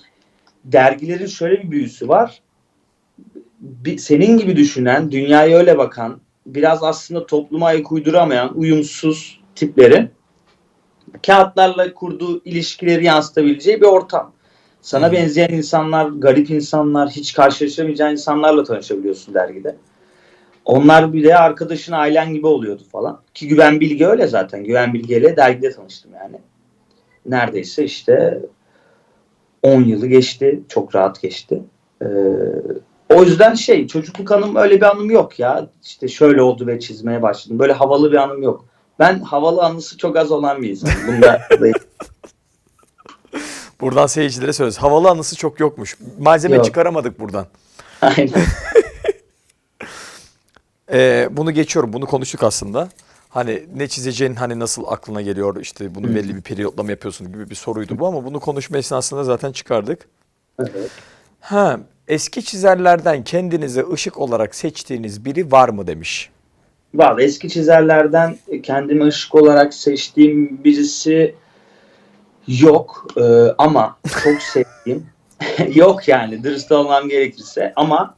dergilerin şöyle bir büyüsü var. Bir, senin gibi düşünen, dünyaya öyle bakan, biraz aslında topluma ayak uyduramayan, uyumsuz tiplerin kağıtlarla kurduğu ilişkileri yansıtabileceği bir ortam. Sana benzeyen insanlar, garip insanlar, hiç karşılaşamayacağın insanlarla tanışabiliyorsun dergide. Onlar bile arkadaşın, ailen gibi oluyordu falan. Ki Güven Bilge öyle zaten. Güven Bilge ile dergide tanıştım yani. Neredeyse işte 10 yılı geçti. Çok rahat geçti. Ee, o yüzden şey çocukluk anım öyle bir anım yok ya. İşte şöyle oldu ve çizmeye başladım. Böyle havalı bir anım yok. Ben havalı anısı çok az olan bir insanım. Bunda Buradan seyircilere söylüyoruz. Havalı anısı çok yokmuş. Malzeme Yok. çıkaramadık buradan. Aynen. Ee, bunu geçiyorum. Bunu konuştuk aslında. Hani ne çizeceğin hani nasıl aklına geliyor işte bunu belli bir periyotlama yapıyorsun gibi bir soruydu bu ama bunu konuşma esnasında zaten çıkardık. Evet. Ha, eski çizerlerden kendinize ışık olarak seçtiğiniz biri var mı demiş. Vallahi eski çizerlerden kendime ışık olarak seçtiğim birisi yok Ee, ama çok sevdiğim yok yani dürüst olmam gerekirse ama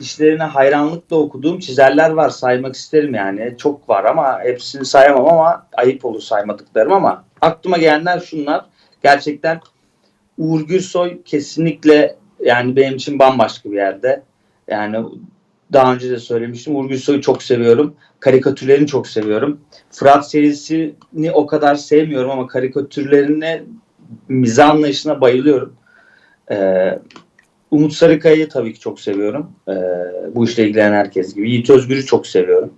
işlerine hayranlıkla okuduğum çizerler var saymak isterim yani çok var ama hepsini sayamam ama ayıp olur saymadıklarım ama aklıma gelenler şunlar gerçekten Uğur Gülsoy kesinlikle yani benim için bambaşka bir yerde yani daha önce de söylemiştim Uğur Gülsoy'u çok seviyorum karikatürlerini çok seviyorum. Fırat serisini o kadar sevmiyorum ama karikatürlerine, mizah anlayışına bayılıyorum. Ee, Umut Sarıkaya'yı tabii ki çok seviyorum. Ee, bu işle ilgilenen herkes gibi. Yiğit Özgür'ü çok seviyorum.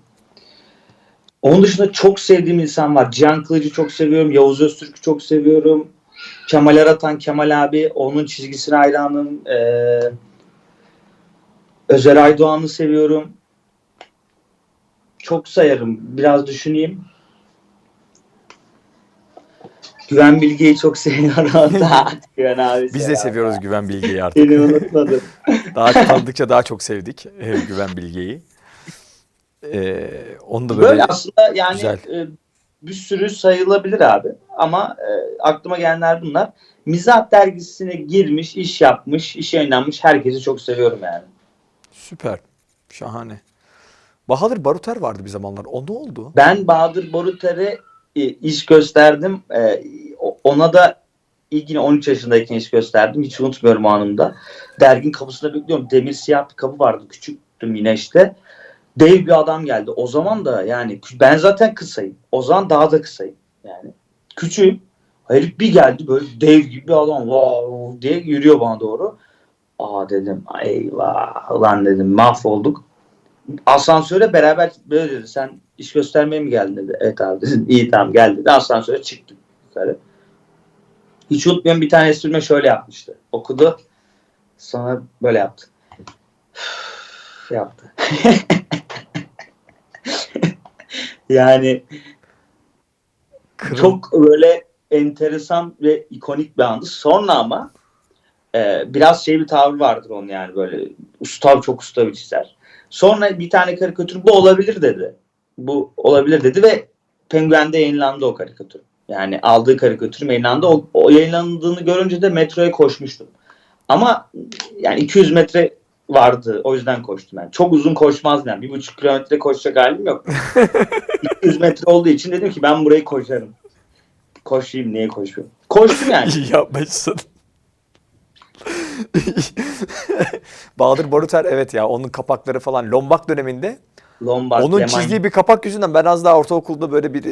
Onun dışında çok sevdiğim insan var. Cihan Kılıcı çok seviyorum. Yavuz Öztürk'ü çok seviyorum. Kemal Aratan, Kemal abi. Onun çizgisine hayranım. Ee, Özer Aydoğan'ı seviyorum çok sayarım. Biraz düşüneyim. Güven Bilge'yi çok seviyorum. Güven abi Biz de seviyoruz Güven Bilge'yi artık. Seni unutmadım. Daha tanıdıkça daha çok sevdik e, Güven Bilge'yi. Ee, onu da böyle, Böyle aslında yani güzel. Bir sürü sayılabilir abi. Ama e, aklıma gelenler bunlar. Mizah dergisine girmiş, iş yapmış, işe yönlenmiş. Herkesi çok seviyorum yani. süper. Şahane. Bahadır Baruter vardı bir zamanlar. O ne oldu? Ben Bahadır Boruter'e e, iş gösterdim. E, ona da ilk yine 13 yaşındayken iş gösterdim. Hiç unutmuyorum o anımda. Dergin kapısında bekliyorum. Demir siyah bir kapı vardı. Küçüktüm yine işte. Dev bir adam geldi. O zaman da yani ben zaten kısayım. O zaman daha da kısayım. Yani küçüğüm. Herif bir geldi böyle dev gibi bir adam wow diye yürüyor bana doğru. Aa dedim eyvah ulan dedim mahvolduk. Asansöre beraber böyle dedi sen iş göstermeye mi geldin dedi. Evet abi dedim iyi tamam gel dedi. Asansöre çıktık yukarı. Hiç unutmuyorum bir tane esprime şöyle yapmıştı. Okudu. Sonra böyle yaptı. Yaptı. yani Kırıl- çok böyle enteresan ve ikonik bir andı. Sonra ama e, biraz şey bir tavrı vardır onun yani böyle usta çok usta bir çizer. Sonra bir tane karikatür bu olabilir dedi. Bu olabilir dedi ve Penguen'de yayınlandı o karikatür. Yani aldığı karikatür yayınlandı. O, o yayınlandığını görünce de metroya koşmuştum. Ama yani 200 metre vardı. O yüzden koştum ben. Çok uzun koşmazdım yani. Bir buçuk kilometre koşacak halim yok. 200 metre olduğu için dedim ki ben burayı koşarım. Koşayım niye koşuyorum? Koştum yani. İyi yapmışsın. Bahadır Boruter evet ya onun kapakları falan Lombak döneminde Lombard, onun Leman- çizdiği bir kapak yüzünden ben az daha ortaokulda böyle bir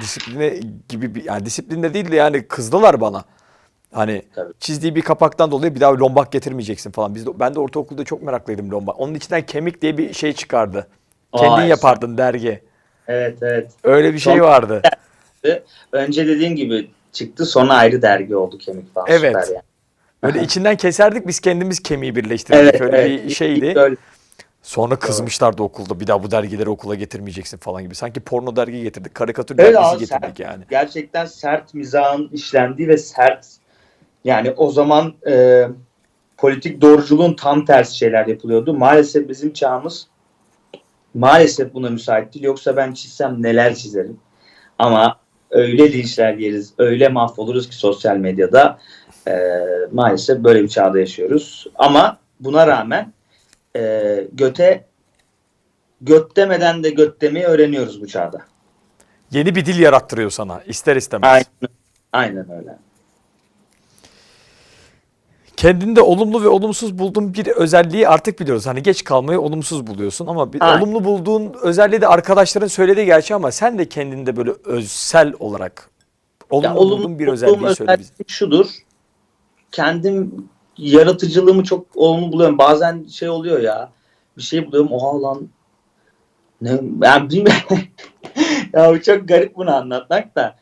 disipline gibi bir yani disiplinde değil de yani kızdılar bana. Hani Tabii. çizdiği bir kapaktan dolayı bir daha lombak getirmeyeceksin falan. Biz de, ben de ortaokulda çok meraklıydım lombak. Onun içinden kemik diye bir şey çıkardı. Kendin Aa, yapardın dergi. Evet evet. Öyle bir şey vardı. Önce dediğin gibi çıktı sonra ayrı dergi oldu kemik falan. Evet. Süper yani. Böyle içinden keserdik biz kendimiz kemiği birleştirdik. Evet, Öyle evet. bir şeydi. Sonra kızmışlardı okulda bir daha bu dergileri okula getirmeyeceksin falan gibi. Sanki porno dergi getirdik, karikatür Evet dergisi abi, getirdik sert. yani. gerçekten sert mizahın işlendiği ve sert yani o zaman e, politik doğruculuğun tam tersi şeyler yapılıyordu. Maalesef bizim çağımız maalesef buna müsait değil. Yoksa ben çizsem neler çizerim. Ama öyle linçler yeriz, öyle mahvoluruz ki sosyal medyada. E, maalesef böyle bir çağda yaşıyoruz. Ama buna rağmen e, göte göt demeden de göt demeyi öğreniyoruz bu çağda. Yeni bir dil yarattırıyor sana ister istemez. Aynen, aynen öyle. Kendinde olumlu ve olumsuz bulduğun bir özelliği artık biliyoruz. Hani geç kalmayı olumsuz buluyorsun ama bir Aynen. olumlu bulduğun özelliği de arkadaşların söylediği gerçi ama sen de kendinde böyle özel olarak olumlu, Ya olumlu bulduğun bir özelliği söyle bize. şudur. Kendim yaratıcılığımı çok olumlu buluyorum. Bazen şey oluyor ya. Bir şey buluyorum. Oha lan. Ne, yani bilmiyorum. ya çok garip bunu anlatmak da.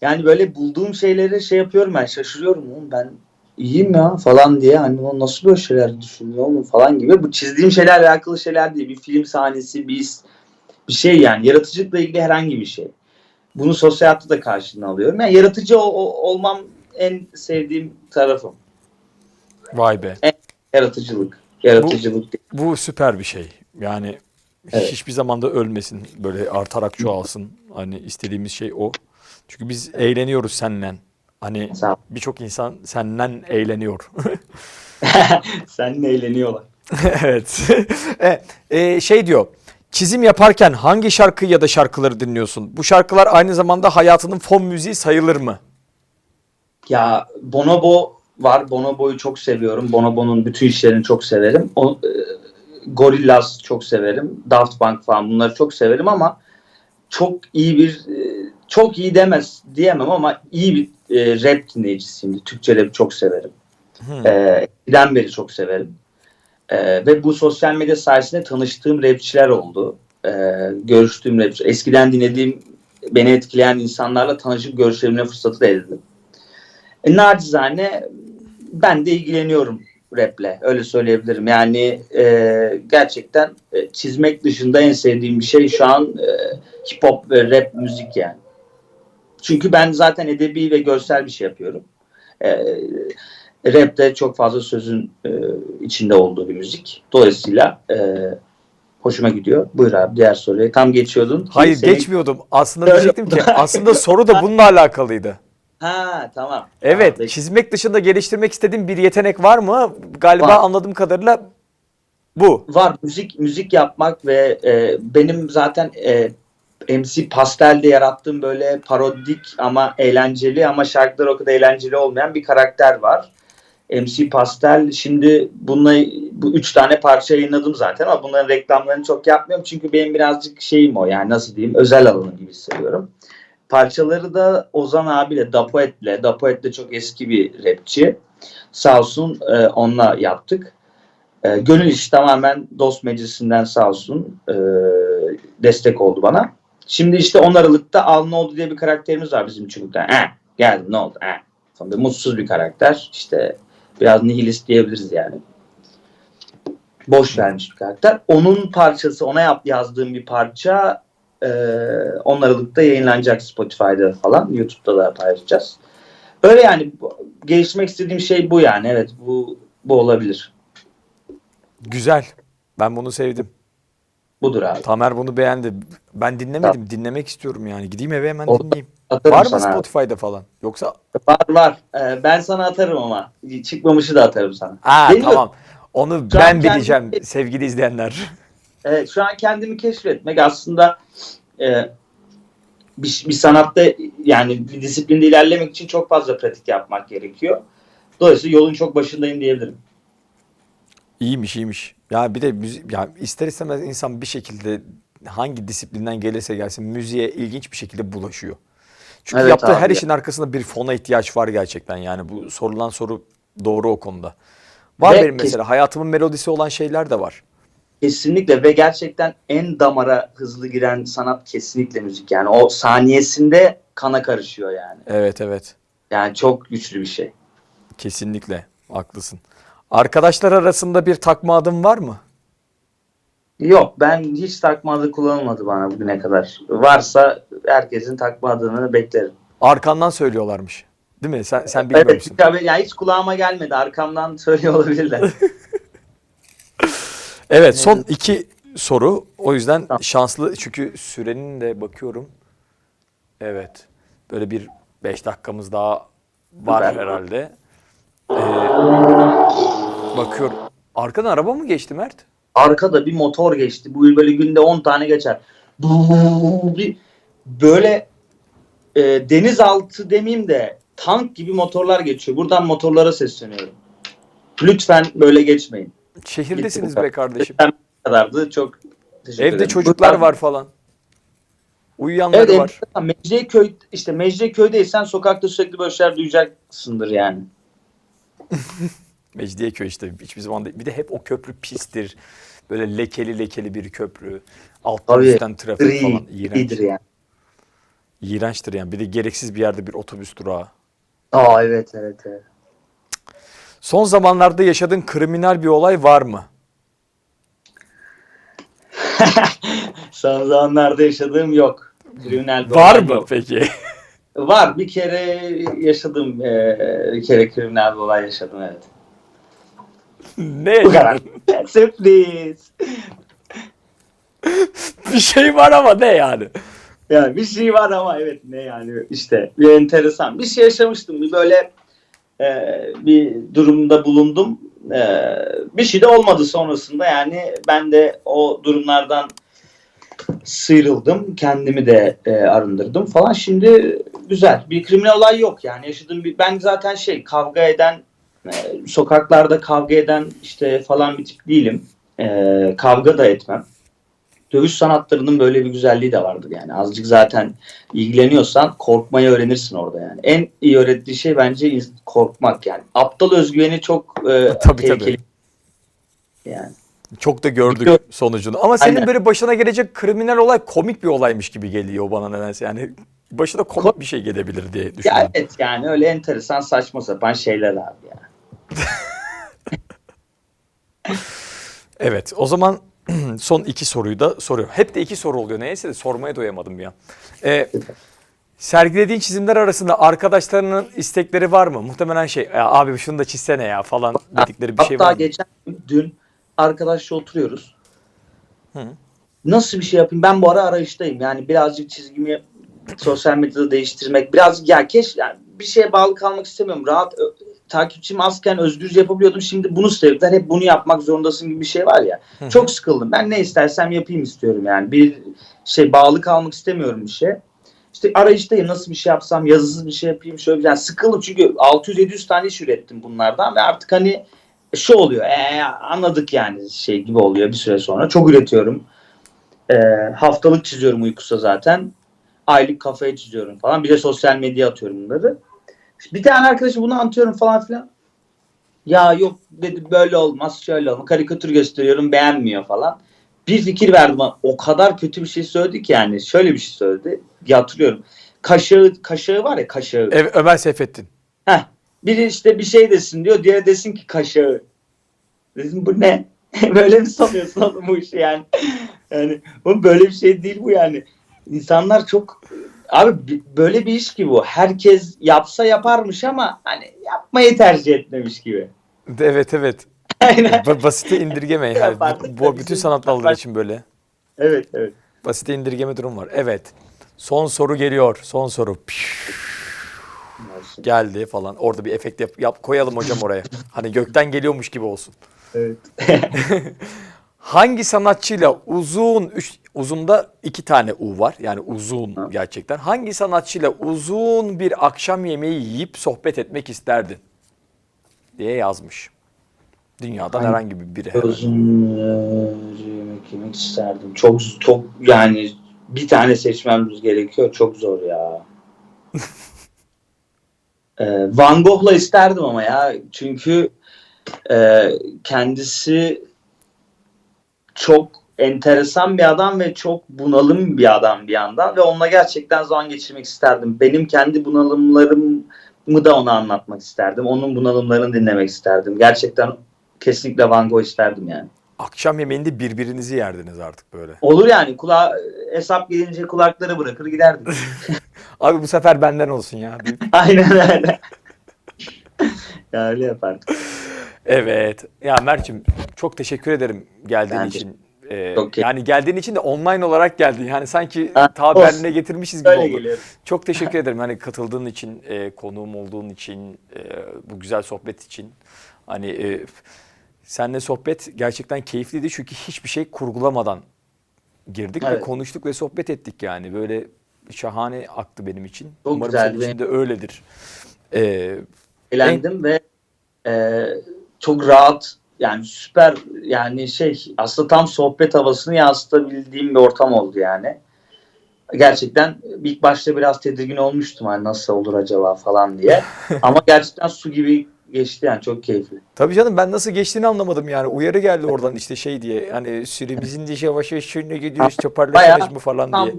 Yani böyle bulduğum şeyleri şey yapıyorum ben şaşırıyorum oğlum ben iyiyim ya falan diye hani o nasıl böyle şeyler düşünüyor oğlum falan gibi. Bu çizdiğim şeylerle alakalı şeyler değil. Bir film sahnesi, bir, bir şey yani. Yaratıcılıkla ilgili herhangi bir şey. Bunu sosyal hayatta da karşılığını alıyorum. Yani yaratıcı o- o- olmam en sevdiğim tarafım. Vay be. Yaratıcılık. Yaratıcılık değil. Bu süper bir şey. Yani Evet. hiçbir zaman da ölmesin. Böyle artarak çoğalsın. Hani istediğimiz şey o. Çünkü biz eğleniyoruz seninle. Hani birçok insan senden eğleniyor. Seninle eğleniyorlar. evet. e, e, şey diyor. Çizim yaparken hangi şarkı ya da şarkıları dinliyorsun? Bu şarkılar aynı zamanda hayatının fon müziği sayılır mı? Ya Bonobo var. Bonobo'yu çok seviyorum. Bonobo'nun bütün işlerini çok severim. O, e, Gorillaz çok severim. Daft Punk falan bunları çok severim ama çok iyi bir e, çok iyi demez diyemem ama iyi bir e, rap dinleyicisiyim. Türkçe rap çok severim. Hmm. Eskiden beri çok severim. Ee, ve bu sosyal medya sayesinde tanıştığım rapçiler oldu. Ee, görüştüğüm rapçi. Eskiden dinlediğim, beni etkileyen insanlarla tanışıp görüşebilme fırsatı da edindim. E, nacizane ben de ilgileniyorum raple. Öyle söyleyebilirim. Yani e, gerçekten e, çizmek dışında en sevdiğim bir şey şu an e, hip hop ve rap müzik yani. Çünkü ben zaten edebi ve görsel bir şey yapıyorum. E, Rap'te çok fazla sözün e, içinde olduğu bir müzik. Dolayısıyla e, hoşuma gidiyor. Buyur abi diğer soruya. Tam geçiyordun. ki Hayır senin- geçmiyordum. Aslında diyecektim ki aslında soru da bununla alakalıydı. Ha tamam. Evet, Tamam, çizmek dışında geliştirmek istediğin bir yetenek var mı? Galiba Var. anladığım kadarıyla bu. Var müzik müzik yapmak ve e, benim zaten e, MC Pastel'de yarattığım böyle parodik ama eğlenceli ama şarkıları o kadar eğlenceli olmayan bir karakter var. MC Pastel şimdi bununla bu üç tane parça yayınladım zaten ama bunların reklamlarını çok yapmıyorum çünkü benim birazcık şeyim o yani nasıl diyeyim özel alanı gibi hissediyorum. Parçaları da Ozan abiyle Dapoet'le Dapoet de çok eski bir rapçi. Sağ olsun e, onunla yaptık. E, gönül işi tamamen dost meclisinden sağ olsun e, destek oldu bana. Şimdi işte 10 Aralık'ta Al Ne Oldu diye bir karakterimiz var bizim çocukta. Eh, geldim ne oldu? Eh, Sonra mutsuz bir karakter. İşte biraz nihilist diyebiliriz yani. Boş vermiş bir karakter. Onun parçası, ona yap, yazdığım bir parça e, 10 Aralık'ta yayınlanacak Spotify'da falan. YouTube'da da paylaşacağız. Öyle yani geliştirmek istediğim şey bu yani. Evet bu bu olabilir. Güzel. Ben bunu sevdim. Budur abi. Tamer bunu beğendi. Ben dinlemedim. Dinlemek istiyorum yani. Gideyim eve hemen Olur. dinleyeyim. Var mı sana abi. Spotify'da falan? Yoksa Var var. Ee, ben sana atarım ama. Çıkmamışı da atarım sana. Aa Deniyorum. tamam. Onu Şu ben bileceğim sevgili izleyenler. Evet, şu an kendimi keşfetmek aslında e, bir, bir sanatta yani bir disiplinde ilerlemek için çok fazla pratik yapmak gerekiyor. Dolayısıyla yolun çok başındayım diyebilirim. İyiymiş iyiymiş. Ya bir de müzik, ya ister istemez insan bir şekilde hangi disiplinden gelirse gelsin müziğe ilginç bir şekilde bulaşıyor. Çünkü Evet yaptığı abi her ya. işin arkasında bir fona ihtiyaç var gerçekten. Yani bu sorulan soru doğru o konuda. Var Ve benim kes- mesela hayatımın melodisi olan şeyler de var. Kesinlikle ve gerçekten en damara hızlı giren sanat kesinlikle müzik. Yani o saniyesinde kana karışıyor yani. Evet evet. Yani çok güçlü bir şey. Kesinlikle haklısın. Arkadaşlar arasında bir takma adım var mı? Yok ben hiç takma adı kullanılmadı bana bugüne kadar. Varsa herkesin takma adını beklerim. Arkandan söylüyorlarmış. Değil mi? Sen sen bilmiyor Evet, musun? tabii, yani hiç kulağıma gelmedi. Arkamdan söylüyor olabilirler. Evet son iki soru. O yüzden Tamam. şanslı çünkü sürenin de bakıyorum. Evet. Böyle bir beş dakikamız daha var Süper. herhalde. Ee, bakıyorum. Arkadan araba mı geçti Mert? Arkada bir motor geçti. Bu böyle günde 10 tane geçer. Bir böyle e, denizaltı demeyeyim de tank gibi motorlar geçiyor. Buradan motorlara sesleniyorum. Lütfen böyle geçmeyin. Şehirdesiniz Gitti be kardeşim. Bu kadardı. Çok teşekkür Evde ederim. çocuklar Buradan- var falan. Uyuyanları Evet, var. Mecidiyeköy işte Mecidiyeköy'deysen sokakta sürekli böyle şeyler duyacaksındır yani. Mecidiyeköy işte hiçbir zaman değil. Bir de hep o köprü pistir. Böyle lekeli lekeli bir köprü. Alttan Tabii, üstten trafik Gri, falan. İğrenç. yani. İğrençtir yani. Bir de gereksiz bir yerde bir otobüs durağı. Aa evet evet evet. Son zamanlarda yaşadığın kriminal bir olay var mı? Son zamanlarda yaşadığım yok. Kriminal bir Var olay mı yok. peki? Var. Bir kere yaşadım. bir kere kriminal bir olay yaşadım evet. Ne Bu kadar. Sürpriz. bir şey var ama ne yani? Yani bir şey var ama evet ne yani işte bir enteresan. Bir şey yaşamıştım. Bir böyle eee, bir durumda bulundum. Eee, bir şey de olmadı sonrasında yani ben de o durumlardan sıyrıldım. Kendimi de e, arındırdım falan. Şimdi güzel. Bir kriminal olay yok yani. Yaşadığım bir ben zaten şey kavga eden e, sokaklarda kavga eden işte falan bir tip değilim. E, kavga da etmem. Dövüş sanatlarının böyle bir güzelliği de vardır yani. Azıcık zaten ilgileniyorsan korkmayı öğrenirsin orada yani. En iyi öğrettiği şey bence korkmak yani. Aptal özgüveni çok e, Tabii, tehlikeli. Yani. Çok da gördük sonucunu. Ama senin Aynen. böyle başına gelecek kriminal olay komik bir olaymış gibi geliyor bana nedense. Yani başına komik bir şey gelebilir diye Ya düşünüyorum. evet yani öyle enteresan saçma sapan şeyler abi ya. Evet o zaman son iki soruyu da soruyorum. Hep de iki soru oluyor neyse de sormaya doyamadım ya. Ee, sergilediğin çizimler arasında arkadaşlarının istekleri var mı? Muhtemelen şey "Ya abi şunu da çizsene ya falan dedikleri bir şey Hatta var mı? geçen gün, dün arkadaşla oturuyoruz. Hı. Nasıl bir şey yapayım? Ben bu ara arayıştayım. Yani birazcık çizgimi sosyal medyada değiştirmek. Biraz ya keş yani bir şeye bağlı kalmak istemiyorum. Rahat takipçim azken özgürce yapabiliyordum. Şimdi bunu sevdiler. Hep bunu yapmak zorundasın gibi bir şey var ya. Hı. Çok sıkıldım. Ben ne istersem yapayım istiyorum yani. Bir şey bağlı kalmak istemiyorum bir şey. İşte arayıştayım. Nasıl bir şey yapsam, yazısız bir şey yapayım. Şöyle bir yani sıkıldım çünkü 600-700 tane iş ürettim bunlardan ve artık hani şu oluyor. Ee, anladık yani şey gibi oluyor bir süre sonra. Çok üretiyorum. Ee, haftalık çiziyorum uykusa zaten. Aylık kafaya çiziyorum falan. Bir de sosyal medya atıyorum bunları. Bir tane arkadaşım bunu anlatıyorum falan filan. Ya yok dedi böyle olmaz şöyle olmaz. Karikatür gösteriyorum beğenmiyor falan. Bir fikir verdim o kadar kötü bir şey söyledi ki yani. Şöyle bir şey söyledi. Hatırlıyorum. Kaşığı, kaşığı var ya kaşığı. Evet, Ömer Seyfettin. Heh, biri işte bir şey desin diyor, diğeri desin ki kaşağı. Dedim bu ne? böyle mi sanıyorsun oğlum bu işi yani? Yani bu böyle bir şey değil bu yani. İnsanlar çok abi bi- böyle bir iş ki bu. Herkes yapsa yaparmış ama hani yapmayı tercih etmemiş gibi. Evet evet. Aynen. Ba- Basite indirgeme yani. Bu, bütün sanat dalları için böyle. Evet evet. Basite indirgeme durum var. Evet. Son soru geliyor. Son soru. Geldi falan. Orada bir efekt yap, yap- koyalım hocam oraya. Hani gökten geliyormuş gibi olsun. Evet. Hangi sanatçıyla uzun üç, uzunda iki tane U var. Yani uzun gerçekten. Hangi sanatçıyla uzun bir akşam yemeği yiyip sohbet etmek isterdin? Diye yazmış. Dünyadan Hangi- herhangi bir biri. Uzun yemek yemek isterdim. Çok çok yani bir tane seçmemiz gerekiyor. Çok zor ya. Ee, Van Gogh'la isterdim ama ya. Çünkü e, kendisi çok enteresan bir adam ve çok bunalım bir adam bir yandan ve onunla gerçekten zaman geçirmek isterdim. Benim kendi bunalımlarımı da ona anlatmak isterdim. Onun bunalımlarını dinlemek isterdim. Gerçekten kesinlikle Van Gogh isterdim yani. Akşam yemeğinde birbirinizi yerdiniz artık böyle. Olur yani kulağa hesap gelince kulakları bırakır giderdik. Abi bu sefer benden olsun ya. Aynen öyle. ya öyle yapardık. Evet. Ya Mert'cim çok teşekkür ederim geldiğin Ben de- için. Ee, Çok yani geldiğin için de online olarak geldin. Yani sanki Ha, ta olsun. Berlin'e getirmişiz gibi oldu. Çok teşekkür ederim. Hani katıldığın için, e, konuğum olduğun için, e, bu güzel sohbet için. Hani e, seninle sohbet gerçekten keyifliydi çünkü hiçbir şey kurgulamadan girdik ve Evet. konuştuk ve sohbet ettik yani. Böyle şahane aktı benim için. Çok Umarım güzeldi. senin için de öyledir. Ee, Eğlendim ve e, çok rahat yani süper yani şey aslında tam sohbet havasını yansıtabildiğim bir ortam oldu yani. Gerçekten ilk başta biraz tedirgin olmuştum hani nasıl olur acaba falan diye. Ama gerçekten su gibi geçti yani çok keyifli. Tabii canım ben nasıl geçtiğini anlamadım yani. Uyarı geldi oradan işte şey diye. Hani süremizin de yavaş yavaş şöyle gidiyoruz toparlaşırız Bayağı mı falan Tam diye.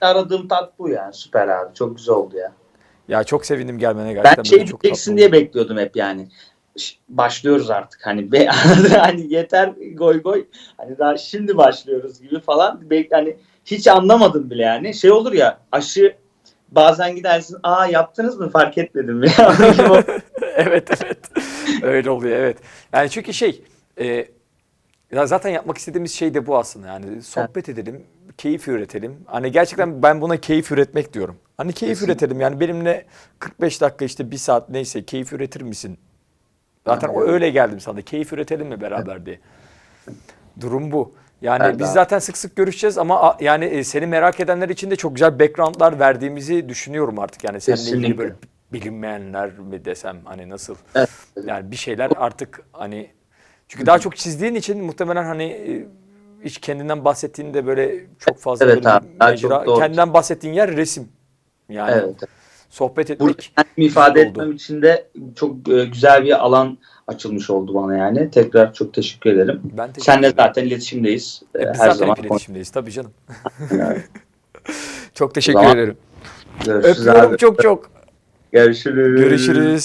aradığım tat bu yani süper abi çok güzel oldu ya. Ya çok sevindim gelmene gerçekten. Ben şey diyeceksin diye bekliyordum hep yani. Başlıyoruz artık hani be, hani yeter goy goy hani daha şimdi başlıyoruz gibi falan Bek hani hiç anlamadım bile yani şey olur ya aşı bazen gidersin aa yaptınız mı fark etmedim ya evet evet. Öyle oluyor evet. Yani çünkü şey e, ya zaten yapmak istediğimiz şey de bu aslında. Yani sohbet edelim, keyif üretelim. Hani gerçekten ben buna keyif üretmek diyorum. Hani keyif Kesinlikle. üretelim. Yani benimle 45 dakika işte bir saat neyse keyif üretir misin? Zaten o öyle geldim sana. Keyif üretelim mi beraber diye. Durum bu. Yani Evet, biz abi. zaten sık sık görüşeceğiz ama yani e, seni merak edenler için de çok güzel backgroundlar verdiğimizi düşünüyorum artık. Yani seninle ilgili Kesinlikle. böyle bilinmeyenler mi desem hani nasıl Evet. yani bir şeyler artık hani çünkü daha çok çizdiğin için muhtemelen hani e, hiç kendinden bahsettiğinde böyle çok fazla Evet böyle abi, daha mecra, çok doğru. kendinden bahsettiğin yer resim. Yani evet. Sohbet etmek kendimi ifade oldu. etmem için de çok e, güzel bir alan açılmış oldu bana yani. Tekrar çok teşekkür ederim. Ben teşekkür Senle ederim. zaten iletişimdeyiz. E, E, Her zaten zaman hep iletişimdeyiz tabii canım. Çok teşekkür zaman ederim. Görüşürüz Öpüyorum abi. çok çok. Görüşürüz. Görüşürüz.